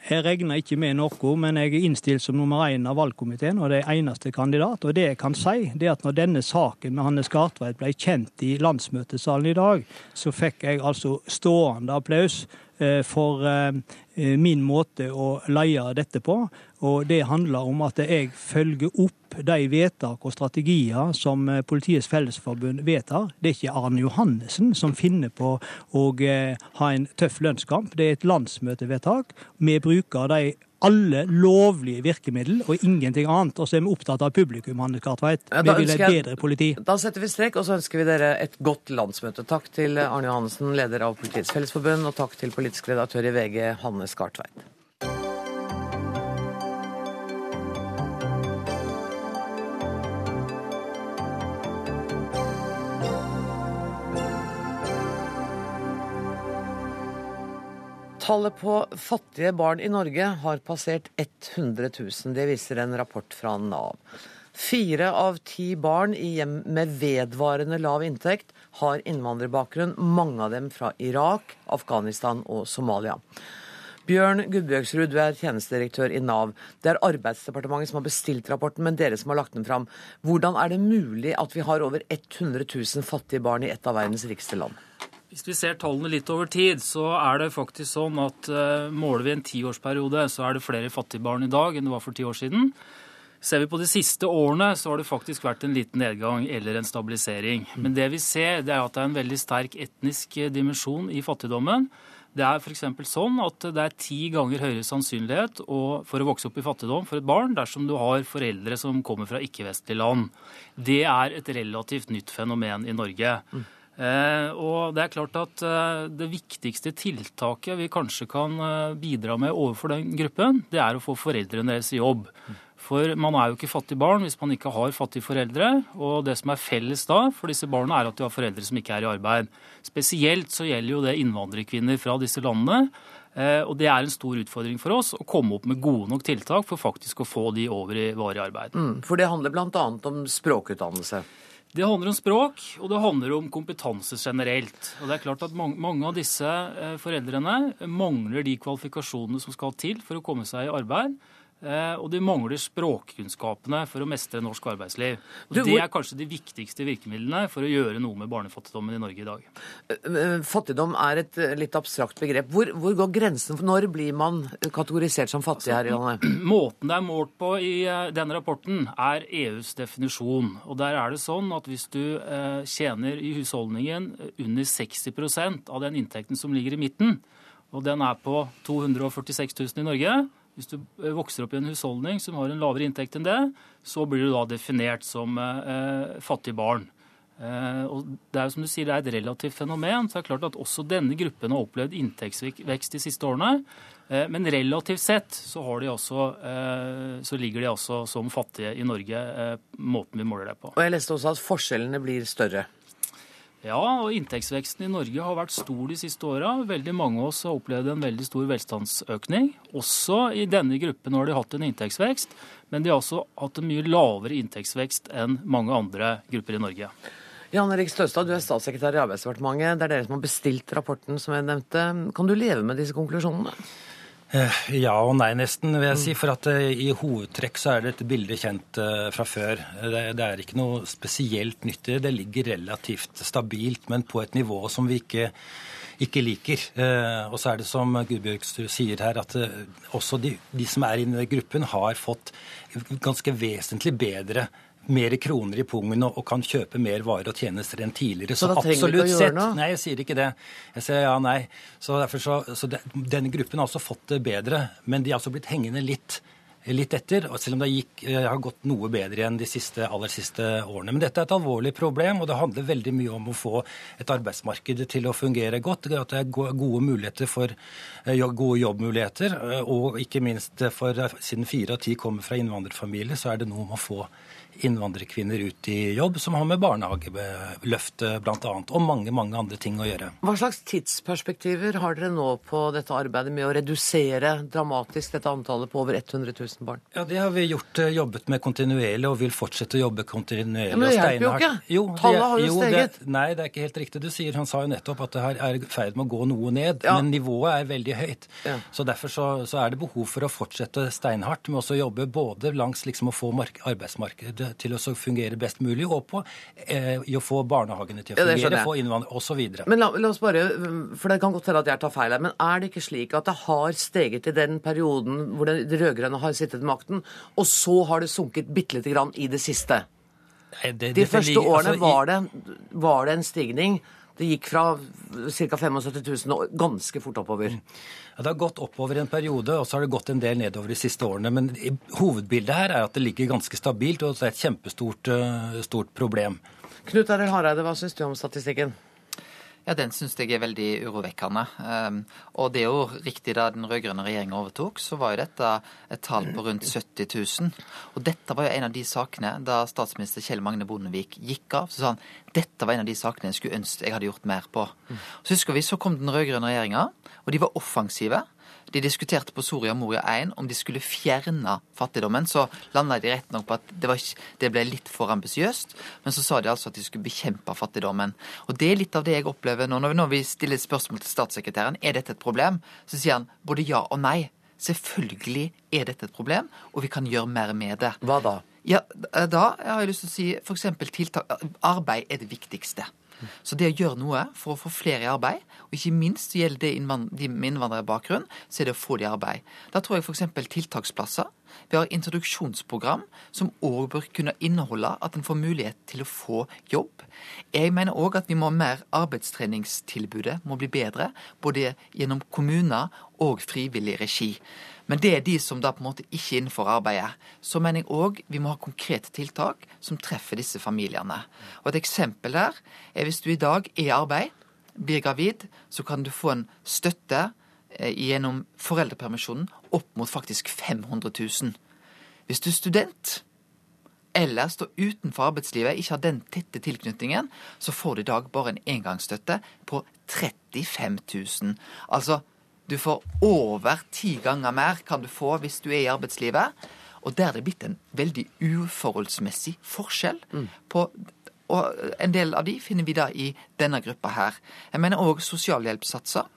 Speaker 13: Jeg regner ikke med noe, men jeg er innstilt som nummer én av valgkomiteen, og det er eneste kandidat. Og det jeg kan si, det er at når denne saken med Hanne Skartveit ble kjent i landsmøtesalen i dag, så fikk jeg altså stående applaus eh, for eh, min måte å leie dette på. Og det handler om at jeg følger opp de vedtak og strategier som eh, Politiets Fellesforbund vedtar. Det er ikke Arne Johannessen som finner på å eh, ha en tøff lønnskamp. Det er et landsmøtevedtak. Vi bruker de alle lovlige virkemidler og ingenting annet. Og så er vi opptatt av publikum, Hanne Kartveit.
Speaker 1: Ja,
Speaker 13: Vi vil ha et bedre politi.
Speaker 1: Da setter vi strek, og så ønsker vi dere et godt landsmøte. Takk til Arne Johannessen, leder av Politiets Fellesforbund, og takk til politisk redaktør i VG, Hanne Skartveit. Tallet på fattige barn i Norge har passert 100 000. Det viser en rapport fra Nav. Fire av ti barn i hjem med vedvarende lav inntekt har innvandrerbakgrunn, mange av dem fra Irak, Afghanistan og Somalia. Bjørn Gudbjørgsrud, du er tjenestedirektør i Nav. Det er Arbeidsdepartementet som har bestilt rapporten, men dere som har lagt den fram. Hvordan er det mulig at vi har over 100 000 fattige barn i et av verdens rikeste land?
Speaker 14: Hvis vi ser tallene litt over tid, så er det faktisk sånn at uh, måler vi en tiårsperiode, så er det flere fattige barn i dag enn det var for ti år siden. Ser vi på de siste årene, så har det faktisk vært en liten nedgang eller en stabilisering. Men det vi ser, det er at det er en veldig sterk etnisk eh, dimensjon i fattigdommen. Det er f.eks. sånn at det er ti ganger høyere sannsynlighet for å vokse opp i fattigdom for et barn dersom du har foreldre som kommer fra ikke-vestlige land. Det er et relativt nytt fenomen i Norge. Mm. Eh, og det er klart at eh, det viktigste tiltaket vi kanskje kan eh, bidra med overfor den gruppen, det er å få foreldrene deres i jobb. For man er jo ikke fattig barn hvis man ikke har fattige foreldre. Og det som er felles da for disse barna, er at de har foreldre som ikke er i arbeid. Spesielt så gjelder jo det innvandrerkvinner fra disse landene. Og det er en stor utfordring for oss å komme opp med gode nok tiltak for faktisk å få de over i varig arbeid.
Speaker 1: Mm, for det handler bl.a. om språkutdannelse?
Speaker 14: Det handler om språk, og det handler om kompetanse generelt. Og det er klart at Mange av disse eh, foreldrene mangler de kvalifikasjonene som skal til for å komme seg i arbeid. Eh, og de mangler språkkunnskapene for å mestre norsk arbeidsliv. Og du, Det er kanskje de viktigste virkemidlene for å gjøre noe med barnefattigdommen i Norge i dag.
Speaker 1: Eh, fattigdom er et litt abstrakt begrep. Hvor, hvor går grensen? for Når blir man kategorisert som fattig her i landet?
Speaker 14: Måten det er målt på i eh, denne rapporten, er EUs definisjon. Og der er det sånn at hvis du tjener i husholdningen under 60% av den inntekten som ligger i midten, og den er på 246 000 i Norge, hvis du eh, vokser opp i en husholdning som har en lavere inntekt enn det, så blir du da definert som eh, fattig barn. Eh, og det er jo som du sier, det er et relativt fenomen. så det er klart at Også denne gruppen har opplevd inntektsvekst de siste årene. Eh, men relativt sett så, de også, eh, så, ligger de også som fattige i Norge, eh, måten vi måler det på.
Speaker 1: Og Jeg leste også at forskjellene blir større.
Speaker 14: Ja, og inntektsveksten i Norge har vært stor de siste åra. Veldig mange av oss har opplevd en veldig stor velstandsøkning. Også i denne gruppen har de hatt en inntektsvekst, men de har også hatt en mye lavere inntektsvekst enn mange andre grupper i Norge.
Speaker 1: Jan Erik Støstad, du er statssekretær i Arbeidsdepartementet. Det er dere som har bestilt rapporten, som jeg nevnte. Kan du leve med disse konklusjonene?
Speaker 15: Eh, ja og nei, nesten, vil jeg si. For at eh, i hovedtrekk så er det et bilde kjent eh, fra før. Det, det er ikke noe spesielt nyttig. Det ligger relativt stabilt, men på et nivå som vi ikke, ikke liker. Og så er det som Gudbjørgsrud sier her, at også de, de som er inne i gruppen, har fått ganske vesentlig bedre mer kroner i pungen og, og, kan kjøpe mer varer og tjenester enn tidligere.
Speaker 1: Så, så da trenger du ikke å gjøre noe?
Speaker 15: Nei, jeg sier ikke det. Jeg sier ja, nei. Så så, så det, Denne gruppen har også fått det bedre, men de har altså blitt hengende litt, litt etter. Selv om det gikk, eh, har gått noe bedre igjen de siste, aller siste årene. Men dette er et alvorlig problem, og det handler veldig mye om å få et arbeidsmarked til å fungere godt. At det er gode muligheter for eh, gode jobbmuligheter. Eh, og ikke minst for siden fire av ti kommer fra innvandrerfamilier, så er det noe om å få innvandrerkvinner ut i jobb, som har med barnehageløftet bl.a. og mange mange andre ting å gjøre.
Speaker 1: Hva slags tidsperspektiver har dere nå på dette arbeidet med å redusere dramatisk dette antallet på over 100 000 barn?
Speaker 15: Ja, Det har vi gjort, eh, jobbet med kontinuerlig og vil fortsette å jobbe kontinuerlig. Ja,
Speaker 1: men det hjelper jo ikke. Jo, Tallet har jo steget.
Speaker 15: Det, nei, det er ikke helt riktig. Du sier, Han sa jo nettopp at det her er i ferd med å gå noe ned, ja. men nivået er veldig høyt. Ja. Så Derfor så, så, er det behov for å fortsette steinhardt med å jobbe både langs liksom å få arbeidsmarkedet til å fungere best mulig, og på eh, i å få barnehagene til å fungere, få innvandrere osv.
Speaker 1: Men la, la, oss bare, for Det kan godt hende at jeg tar feil her, men er det ikke slik at det har steget i den perioden hvor de rød-grønne har sittet med makten, og så har det sunket bitte lite grann i det siste? Nei, det, de første årene altså, var, det, var det en stigning. Det gikk fra ca. 75 000 og ganske fort oppover.
Speaker 15: Ja, det har gått oppover en periode, og så har det gått en del nedover de siste årene. Men hovedbildet her er at det ligger ganske stabilt, og det er et kjempestort stort problem.
Speaker 1: Knut Arild Hareide, hva syns du om statistikken?
Speaker 16: Ja, Den syns jeg er veldig urovekkende. Um, og det er jo riktig da den rød-grønne regjeringa overtok, så var jo dette et tall på rundt 70 000. Og dette var jo en av de sakene da statsminister Kjell Magne Bondevik gikk av. Så sa han dette var en av de sakene jeg skulle ønske jeg hadde gjort mer på. Så husker vi, så kom den rød-grønne regjeringa, og de var offensive. De diskuterte på Soria Moria 1 om de skulle fjerne fattigdommen. Så landa de rett nok på at det, ikke, det, ble litt for ambisiøst. Men så sa de altså at de skulle bekjempe fattigdommen. Og det er litt av det jeg opplever nå. Når vi stiller et spørsmål til statssekretæren er dette et problem, så sier han både ja og nei. Selvfølgelig er dette et problem, og vi kan gjøre mer med det.
Speaker 1: Hva da?
Speaker 16: Ja, Da har jeg lyst til å si f.eks. tiltak Arbeid er det viktigste. Så det å gjøre noe for å få flere i arbeid, og ikke minst gjelder det de med innvandrerbakgrunn, så er det å få de i arbeid. Da tror jeg f.eks. tiltaksplasser. Vi har introduksjonsprogram som òg bør kunne inneholde at en får mulighet til å få jobb. Jeg mener òg at vi må ha mer arbeidstreningstilbudet må bli bedre, både gjennom kommuner og frivillig regi. Men det er de som da på en måte ikke er innenfor arbeidet. Så mener jeg òg vi må ha konkrete tiltak som treffer disse familiene. Og Et eksempel der er hvis du i dag er i arbeid, blir gravid, så kan du få en støtte eh, gjennom foreldrepermisjonen opp mot faktisk 500 000. Hvis du er student eller står utenfor arbeidslivet, ikke har den tette tilknytningen, så får du i dag bare en engangsstøtte på 35 000. Altså du får over ti ganger mer kan du få hvis du er i arbeidslivet. Og der er det blitt en veldig uforholdsmessig forskjell mm. på og en del av de finner vi da i denne gruppa her. Jeg mener òg sosialhjelpssatser.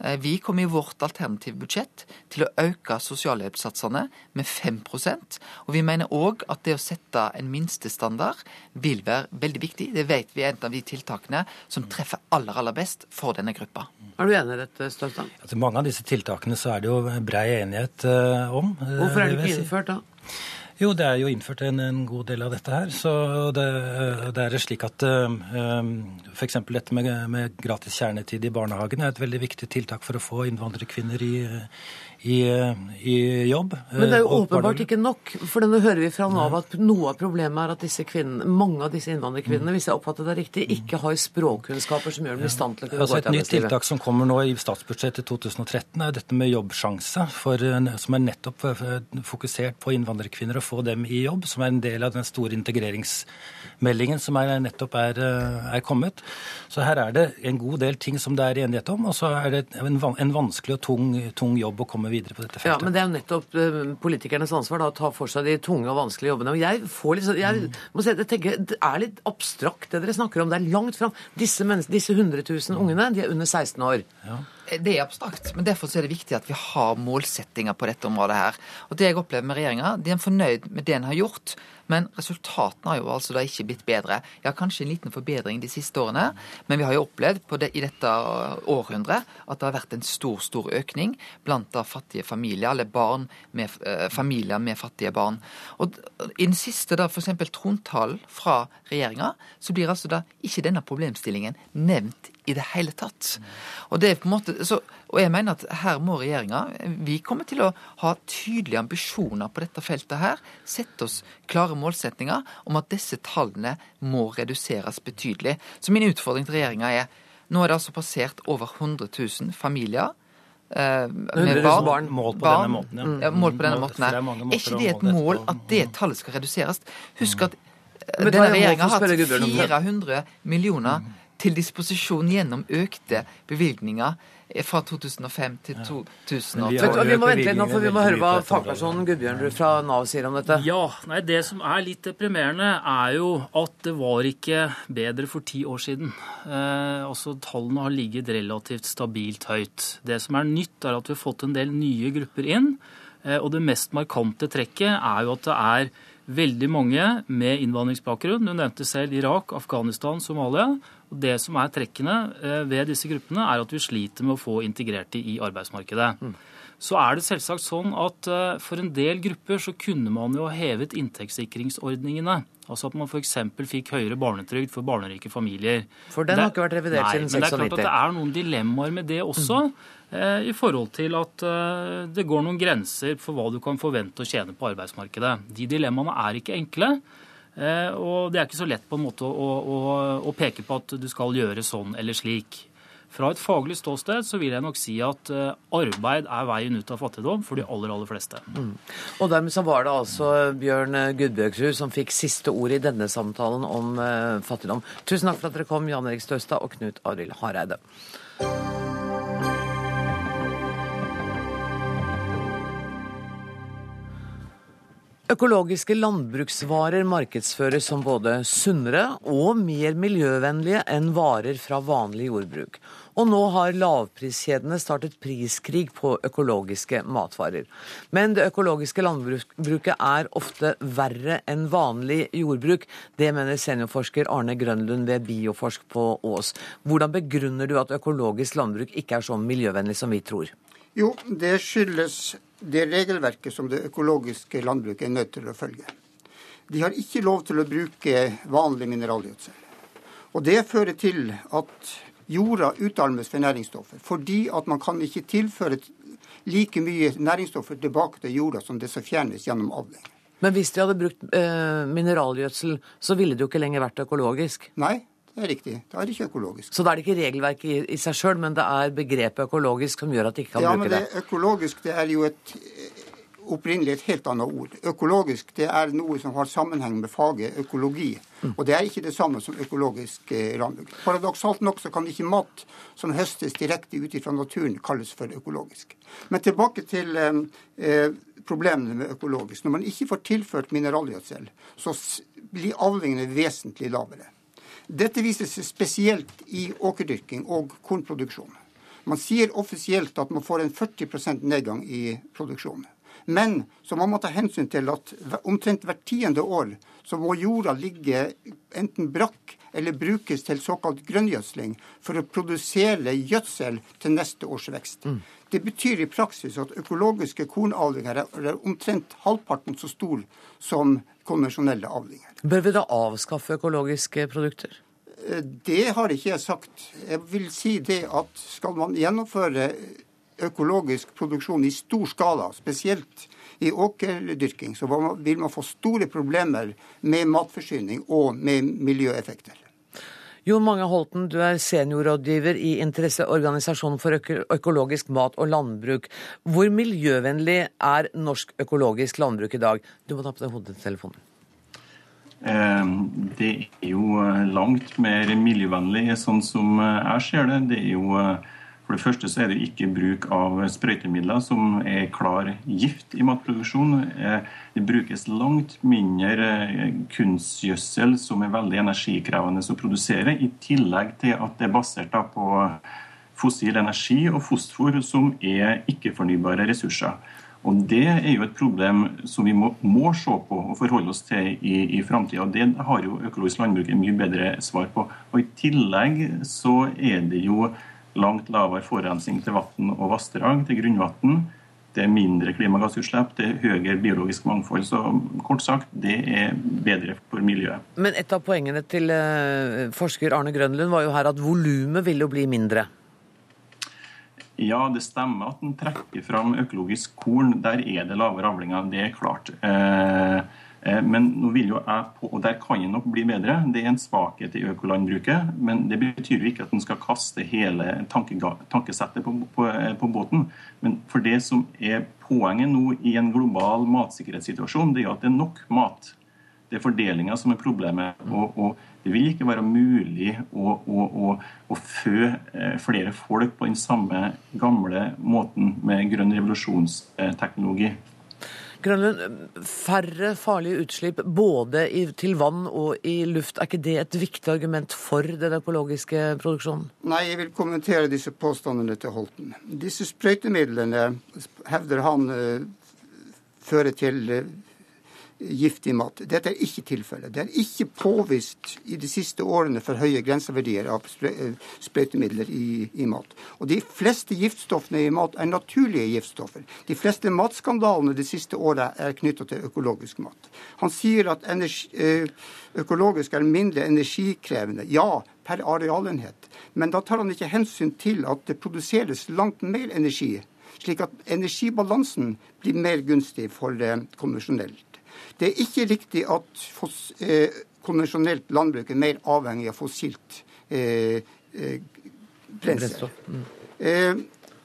Speaker 16: Eh, vi kommer i vårt alternative budsjett til å øke sosialhjelpssatsene med 5% Og vi mener òg at det å sette en minstestandard vil være veldig viktig. Det vet vi er en av de tiltakene som treffer aller, aller best for denne gruppa.
Speaker 1: Er du enig i dette, Stølstad?
Speaker 15: Altså, mange av disse tiltakene så er det jo brei enighet uh, om.
Speaker 1: Hvorfor er det ikke innført, da?
Speaker 15: Jo, det er jo innført en, en god del av dette her. Så det, det er slik at um, f.eks. dette med, med, gratis kjernetid i barnehagen er et veldig viktig tiltak for å få innvandrerkvinner i, i, i, jobb.
Speaker 1: Men det er jo åpenbart ikke nok. For nå hører vi fra Nav at noe av problemet er at disse kvinnene, mange av disse innvandrerkvinnene, hvis jeg oppfatter det riktig, ikke har språkkunnskaper som gjør dem i stand til å
Speaker 15: altså
Speaker 1: gå
Speaker 15: arbeidslivet. Et nytt tiltak som kommer nå i statsbudsjettet 2013, er dette med Jobbsjanse, for, som er nettopp fokusert på innvandrerkvinner, og få dem i jobb, som er en del av den store integreringsmeldingen som er, nettopp er, er kommet. Så her er det en god del ting som det er enighet om, og så er det en, en vanskelig og tung, tung jobb å komme komme videre på dette feltet.
Speaker 1: Ja, Men det er jo nettopp uh, politikernes ansvar da, å ta for seg de tunge og vanskelige jobbene. Og jeg får litt, jeg mm. må si, jeg tenker, Det er litt abstrakt det dere snakker om. Det er langt fram. Disse, disse 100 000 ungene de er under 16 år.
Speaker 16: Ja. Det er abstrakt, men derfor er det viktig at vi har målsettinger på dette området her. Og det jeg opplever med regjeringa, de er fornøyd med det en har gjort. Men resultatene har jo altså da ikke blitt bedre. Ja, kanskje en liten forbedring de siste årene, men vi har jo opplevd det, i dette århundret at det har vært en stor, stor økning blant da fattige familier, eller barn med, uh, familier med fattige barn. Og i den siste da f.eks. trontalen fra regjeringa, så blir altså da ikke denne problemstillingen nevnt i det hele tatt. Og, det er på en måte, så, og jeg mener at her må regjeringa Vi kommer til å ha tydelige ambisjoner på dette feltet her. Sette oss klare målsetninger om at disse tallene må reduseres betydelig. Så min utfordring til regjeringa er nå er det altså passert over 100 000 familier.
Speaker 1: Eh, med barn, barn.
Speaker 15: Målt på barn, denne måten, ja.
Speaker 1: ja
Speaker 16: målt på denne måten her. Er, er ikke det et mål at det tallet skal reduseres? Husk at denne regjeringa har hatt 400 millioner til disposisjon gjennom økte bevilgninger fra 2005 til 2012.
Speaker 1: Vi, vi, må vente litt nå, for vi må høre hva fagpersonen Gudbjørnrud fra Nav sier om dette.
Speaker 14: Ja, nei, Det som er litt deprimerende, er jo at det var ikke bedre for ti år siden. Eh, altså, Tallene har ligget relativt stabilt høyt. Det som er nytt, er at vi har fått en del nye grupper inn. Eh, og det mest markante trekket er jo at det er veldig mange med innvandringsbakgrunn. Du nevnte selv Irak, Afghanistan, Somalia og Det som er trekkene eh, ved disse gruppene, er at vi sliter med å få integrert de i arbeidsmarkedet. Mm. Så er det selvsagt sånn at eh, for en del grupper så kunne man jo hevet inntektssikringsordningene. Altså at man f.eks. fikk høyere barnetrygd for barnerike familier.
Speaker 1: For den har ikke vært revidert nei, siden 96.
Speaker 14: Men det er klart at det er noen dilemmaer med det også. Mm. Eh, I forhold til at det går noen grenser for hva du kan forvente å tjene på arbeidsmarkedet. De dilemmaene er ikke enkle. Eh, og det er ikke så lett på en måte å, å, å peke på at du skal gjøre sånn eller slik. Fra et faglig ståsted så vil jeg nok si at eh, arbeid er veien ut av fattigdom for de aller, aller fleste.
Speaker 1: Mm. Og dermed så var det altså Bjørn Gudbjørgsrud som fikk siste ord i denne samtalen om uh, fattigdom. Tusen takk for at dere kom, Jan Erik Støstad og Knut Arild Hareide. Økologiske landbruksvarer markedsføres som både sunnere og mer miljøvennlige enn varer fra vanlig jordbruk. Og nå har lavpriskjedene startet priskrig på økologiske matvarer. Men det økologiske landbruket er ofte verre enn vanlig jordbruk. Det mener seniorforsker Arne Grønlund ved Bioforsk på Ås. Hvordan begrunner du at økologisk landbruk ikke er så miljøvennlig som vi tror?
Speaker 17: Jo, det skyldes det regelverket som det økologiske landbruket er nødt til å følge. De har ikke lov til å bruke vanlig mineralgjødsel. Og det fører til at jorda utarmes for næringsstoffer, fordi at man kan ikke tilføre like mye næringsstoffer tilbake til jorda som det som fjernes gjennom avling.
Speaker 1: Men hvis de hadde brukt eh, mineralgjødsel, så ville det jo ikke lenger vært økologisk?
Speaker 17: Nei, det er riktig. Da er det ikke økologisk.
Speaker 1: Så da er det ikke regelverket i, i seg sjøl, men det er begrepet økologisk som gjør at de ikke kan
Speaker 17: ja,
Speaker 1: bruke det?
Speaker 17: Ja, men det økologisk det er jo et opprinnelig et helt annet ord. Økologisk det er noe som har sammenheng med faget økologi. Mm. Og det er ikke det samme som økologisk eh, landbruk. Paradoksalt nok så kan ikke mat som høstes direkte ut fra naturen, kalles for økologisk. Men tilbake til eh, eh, problemene med økologisk. Når man ikke får tilført mineralgjødsel, så blir avlingene vesentlig lavere. Dette viser seg spesielt i åkerdyrking og kornproduksjon. Man sier offisielt at man får en 40% nedgang i produksjonen. Men så må man ta hensyn til at omtrent hvert tiende år så må jorda ligge enten brakk eller brukes til såkalt grønngjødsling for å produsere gjødsel til neste års vekst. Mm. Det betyr i praksis at økologiske kornavlinger er omtrent halvparten så stor som konvensjonelle avlinger.
Speaker 1: Bør vi da avskaffe økologiske produkter?
Speaker 17: Eh, det har ikke jeg sagt. Jeg vil si det at skal man gjennomføre økologisk produksjon i stor skala, spesielt i åkerdyrking, så vil man få store problemer med matforsyning og med miljøeffekter.
Speaker 1: Jon Mange Holten, du er seniorrådgiver i Interesseorganisasjonen for økologisk mat og landbruk. Hvor miljøvennlig er norsk økologisk landbruk i dag? Du må ta på deg hodetelefonen.
Speaker 18: Ehm, det er jo eh, langt mer miljøvennlig, sånn som eh, jeg ser det. Det er jo eh, for det første så er det ikke bruk av sprøytemidler som er klar gift i matproduksjon. Det brukes langt mindre kunstgjødsel som er veldig energikrevende å produsere, i tillegg til at det er basert på fossil energi og fosfor, som er ikke-fornybare ressurser. Og Det er jo et problem som vi må, må se på og forholde oss til i, i framtida. Det har jo økologisk landbruk et mye bedre svar på. Og I tillegg så er det jo langt lavere forurensning til vann og vassdrag, til grunnvann. Det er mindre klimagassutslipp, det er høyere biologisk mangfold. Så kort sagt, det er bedre for miljøet.
Speaker 1: Men et av poengene til eh, forsker Arne Grønlund var jo her at volumet vil jo bli mindre.
Speaker 18: Ja, det stemmer at en trekker fram økologisk korn. Der er det lavere avlinger, det er klart. Eh, eh, men nå vil jo jeg på, og der kan det nok bli bedre. Det er en svakhet i økolandbruket. Men det betyr jo ikke at en skal kaste hele tankesettet på, på, på, båten. Men for det som er poenget nå i en global matsikkerhetssituasjon, det er at det er nok mat. Det er fordelinga som er problemet. og, og det vil ikke være mulig å, å, å, å fø eh, flere folk på den samme gamle måten med grønn revolusjonsteknologi.
Speaker 1: Grønlund, færre farlige utslipp både i, til vann og i luft. Er ikke det et viktig argument for den økologiske produksjonen?
Speaker 17: Nei, jeg vil kommentere disse påstandene til Holten. Disse sprøytemidlene hevder han uh, fører til uh, giftig mat. Dette er ikke tilfellet. Det er ikke påvist i de siste årene for høye grenseverdier av eh, sprøytemidler i, i, mat. Og de fleste giftstoffene i mat er naturlige giftstoffer. De fleste matskandalene de siste årene er knytta til økologisk mat. Han sier at energi, eh, økologisk er mindre energikrevende. Ja, per arealenhet. Men da tar han ikke hensyn til at det produseres langt mer energi slik at energibalansen blir mer gunstig for konvensjonelt. Det er ikke riktig at fos, eh, konvensjonelt landbruk er mer avhengig av fossilt eh, eh, brensel.
Speaker 1: Mm.
Speaker 17: Eh,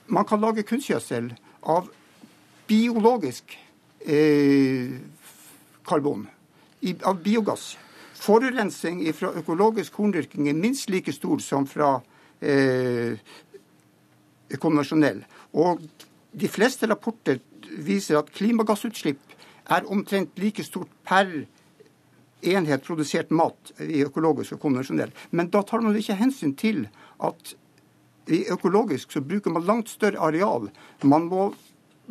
Speaker 17: man kan lage kunstgjødsel av biologisk eh, karbon, i, av biogass. Forurensning fra økologisk korndyrking er minst like stor som fra eh, konvensjonell. Og de fleste rapporter viser at klimagassutslipp er omtrent like stort per enhet produsert mat i økologisk og konvensjonell. Men da tar man ikke hensyn til at i økologisk så bruker man langt større areal. Man, må,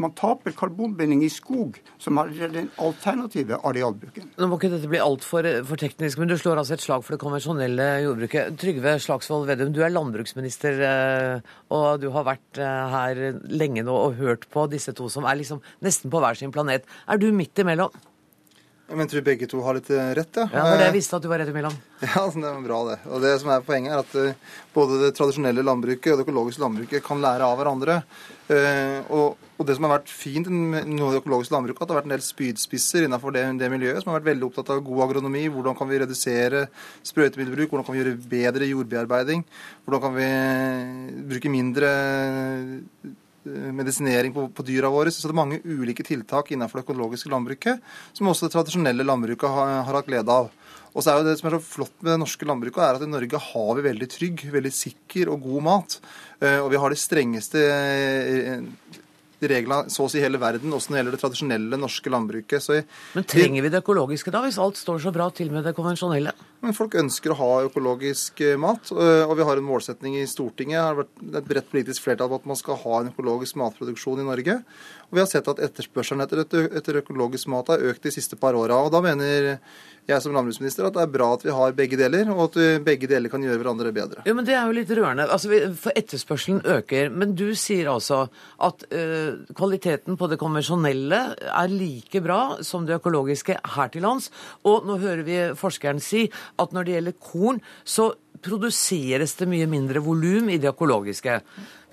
Speaker 17: man taper karbonbinding i skog, som er den alternative arealbruken.
Speaker 1: Nå må ikke dette bli altfor for teknisk, men du slår altså et slag for det konvensjonelle jordbruket. Trygve Slagsvold Vedum, du er landbruksminister, eh, og du har vært eh, her lenge nå og hørt på disse to som er liksom nesten på hver sin planet. Er du midt imellom?
Speaker 19: Jeg tror begge to har litt eh, rett, ja.
Speaker 1: Ja, det jeg visste at du var rett imellom. (laughs)
Speaker 19: Ja, det er bra det. Og det som er Poenget er at eh, både det tradisjonelle landbruket og det økologiske landbruket kan lære av hverandre. Eh, og, det som har vært fint med det økologiske landbruket, at det har vært en del spydspisser innenfor det, det, miljøet som har vært veldig opptatt av god agronomi. Hvordan kan vi redusere sprøytemiddelbruk? Hvordan kan vi gjøre bedre jordbearbeiding? Hvordan kan vi bruke mindre medisinering på, på, dyra våre. Så det er mange ulike tiltak innenfor det økologiske landbruket som også det tradisjonelle landbruket har, har hatt glede av. Og så er jo Det som er så flott med det norske landbruket, er at i Norge har vi veldig trygg, veldig sikker og god mat. Eh, og vi har de strengeste eh, reglene så å si hele verden, også når det gjelder det tradisjonelle norske landbruket.
Speaker 1: Men trenger vi det økologiske da, hvis alt står så bra til med det konvensjonelle?
Speaker 19: Men Folk ønsker å ha økologisk eh, mat, og vi har en målsetning i Stortinget det har vært et bredt politisk flertall på at man skal ha en økologisk matproduksjon i Norge. Og vi har sett at etterspørselen etter, etter økologisk mat har økt de siste par åra. Da mener jeg som landbruksminister at det er bra at vi har begge deler, og at begge deler kan gjøre hverandre bedre.
Speaker 1: Jo, men Det er jo litt rørende. Altså, for etterspørselen øker. Men du sier altså at uh, kvaliteten på det konvensjonelle er like bra som det økologiske her til lands. Og nå hører vi forskeren si at når det gjelder korn, så produseres det mye mindre volum i det økologiske.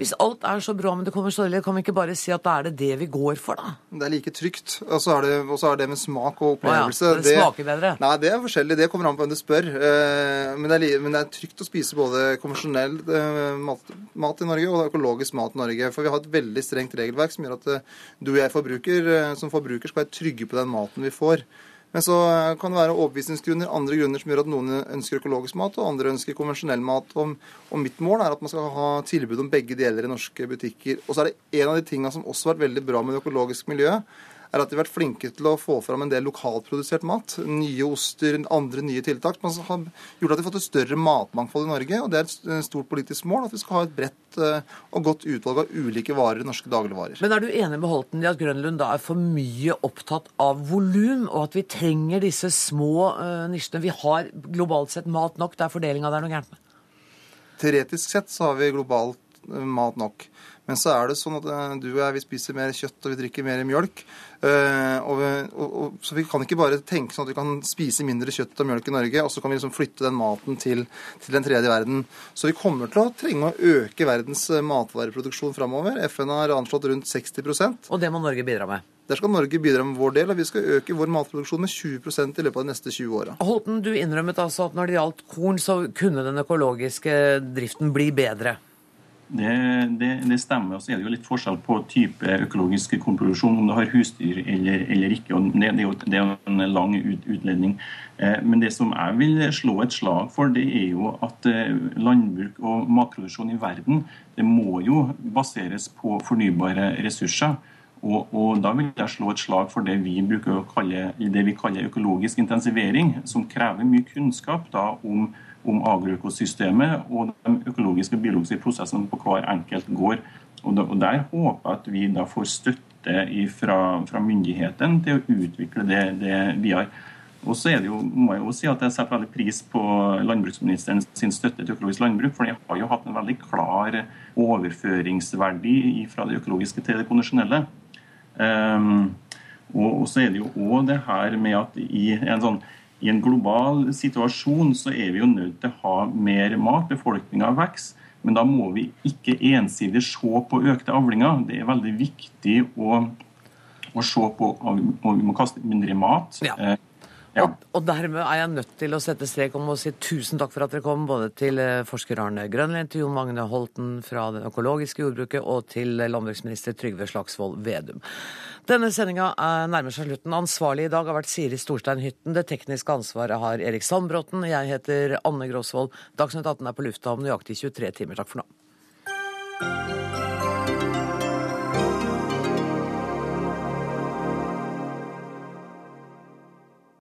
Speaker 1: Hvis alt er så bra med det konvensjonelle, kan vi ikke bare si at da er det det vi går for, da?
Speaker 19: Det er like trygt. Og så er det, er det med smak og opplevelse.
Speaker 1: Ja, det smaker bedre?
Speaker 19: Nei, det er forskjellig. Det kommer an på hvem du spør. Eh, men det, er, men det er trygt å spise både konvensjonell eh, mat, mat, i Norge og økologisk mat i Norge. For vi har et veldig strengt regelverk som gjør at eh, du og jeg forbruker, som forbruker skal være trygge på den maten vi får. Men så kan det være overbevisningsgrunner, andre grunner som gjør at noen ønsker økologisk mat, og andre ønsker konvensjonell mat. Og, mitt mål er at man skal ha tilbud om begge deler i norske butikker. Og så er det en av de tingene som også har vært veldig bra med det økologiske miljøet, er at de har vært flinke til å få fram en del lokalprodusert mat. Nye oster, andre nye tiltak. Man har gjort at vi har fått et større matmangfold i Norge. og Det er et stort politisk mål at vi skal ha et bredt eh, og godt utvalg av ulike varer i norske dagligvarer.
Speaker 1: Men er du enig med Holten i at Grønlund da er for mye opptatt av volum, og at vi trenger disse små uh, nisjene? Vi har globalt sett mat nok, det er fordelinga det er noe gærent med?
Speaker 19: Teoretisk sett så har vi globalt mat nok. Men så er det sånn at uh, du og jeg vi spiser mer kjøtt og vi drikker mer mjølk. Og, vi, og, og, så vi kan ikke bare tenke sånn at vi kan spise mindre kjøtt og mjølk i Norge, og så kan vi liksom flytte den maten til, til den tredje verden. Så vi kommer til å trenge å øke verdens eh, matvareproduksjon framover. FN har anslått rundt 60%
Speaker 1: Og det må Norge bidra med?
Speaker 19: Der skal Norge bidra med vår del, og vi skal øke vår matproduksjon med 20% i løpet av de neste 20 åra.
Speaker 1: Holten, du innrømmet altså at når det gjaldt korn, så kunne den økologiske driften bli bedre?
Speaker 18: Det, det, det, stemmer. og så er det jo litt forskjell på type økologisk kornproduksjon, om du har husdyr eller, eller ikke. og det, det, er jo, det, er en lang ut, utledning. Eh, men det som jeg vil slå et slag for, det er jo at eh, landbruk og matproduksjon i verden det må jo baseres på fornybare ressurser. Og, og, Da vil jeg slå et slag for det vi bruker å kalle, det vi kaller økologisk intensivering, som krever mye kunnskap da om om agroøkosystemet og de økologiske og biologiske prosessene på hver enkelt gård. Og Der håper jeg at vi da får støtte fra, fra myndighetene til å utvikle det, det videre. Og så er det jo, må jeg jo si at jeg setter veldig pris på landbruksministeren sin støtte til økologisk landbruk, for de har jo hatt en veldig klar overføringsverdi fra det økologiske til det konvensjonelle. Um, og, så er det jo òg det her med at i en sånn i en global situasjon så er vi jo nødt til å ha mer mat. Befolkninga vokser. Men da må vi ikke ensidig se på økte avlinger. Det er veldig viktig å, å se på at vi må kaste mindre mat.
Speaker 1: Ja.
Speaker 18: Eh,
Speaker 1: Og, dermed er jeg nødt til å sette strek om å si tusen takk for at dere kom, både til eh, forsker Arne Grønlien, til Jon Magne Holten fra det økologiske jordbruket, og til landbruksminister Trygve Slagsvold Vedum. Denne sendinga nærmer seg slutten. Ansvarlig i dag har vært Siri Storstein Hytten. Det tekniske ansvaret har Erik Sandbråten. Jeg heter Anne Gråsvold. Dagsnytt 18 er på lufta om nøyaktig 23 timer. Takk for nå.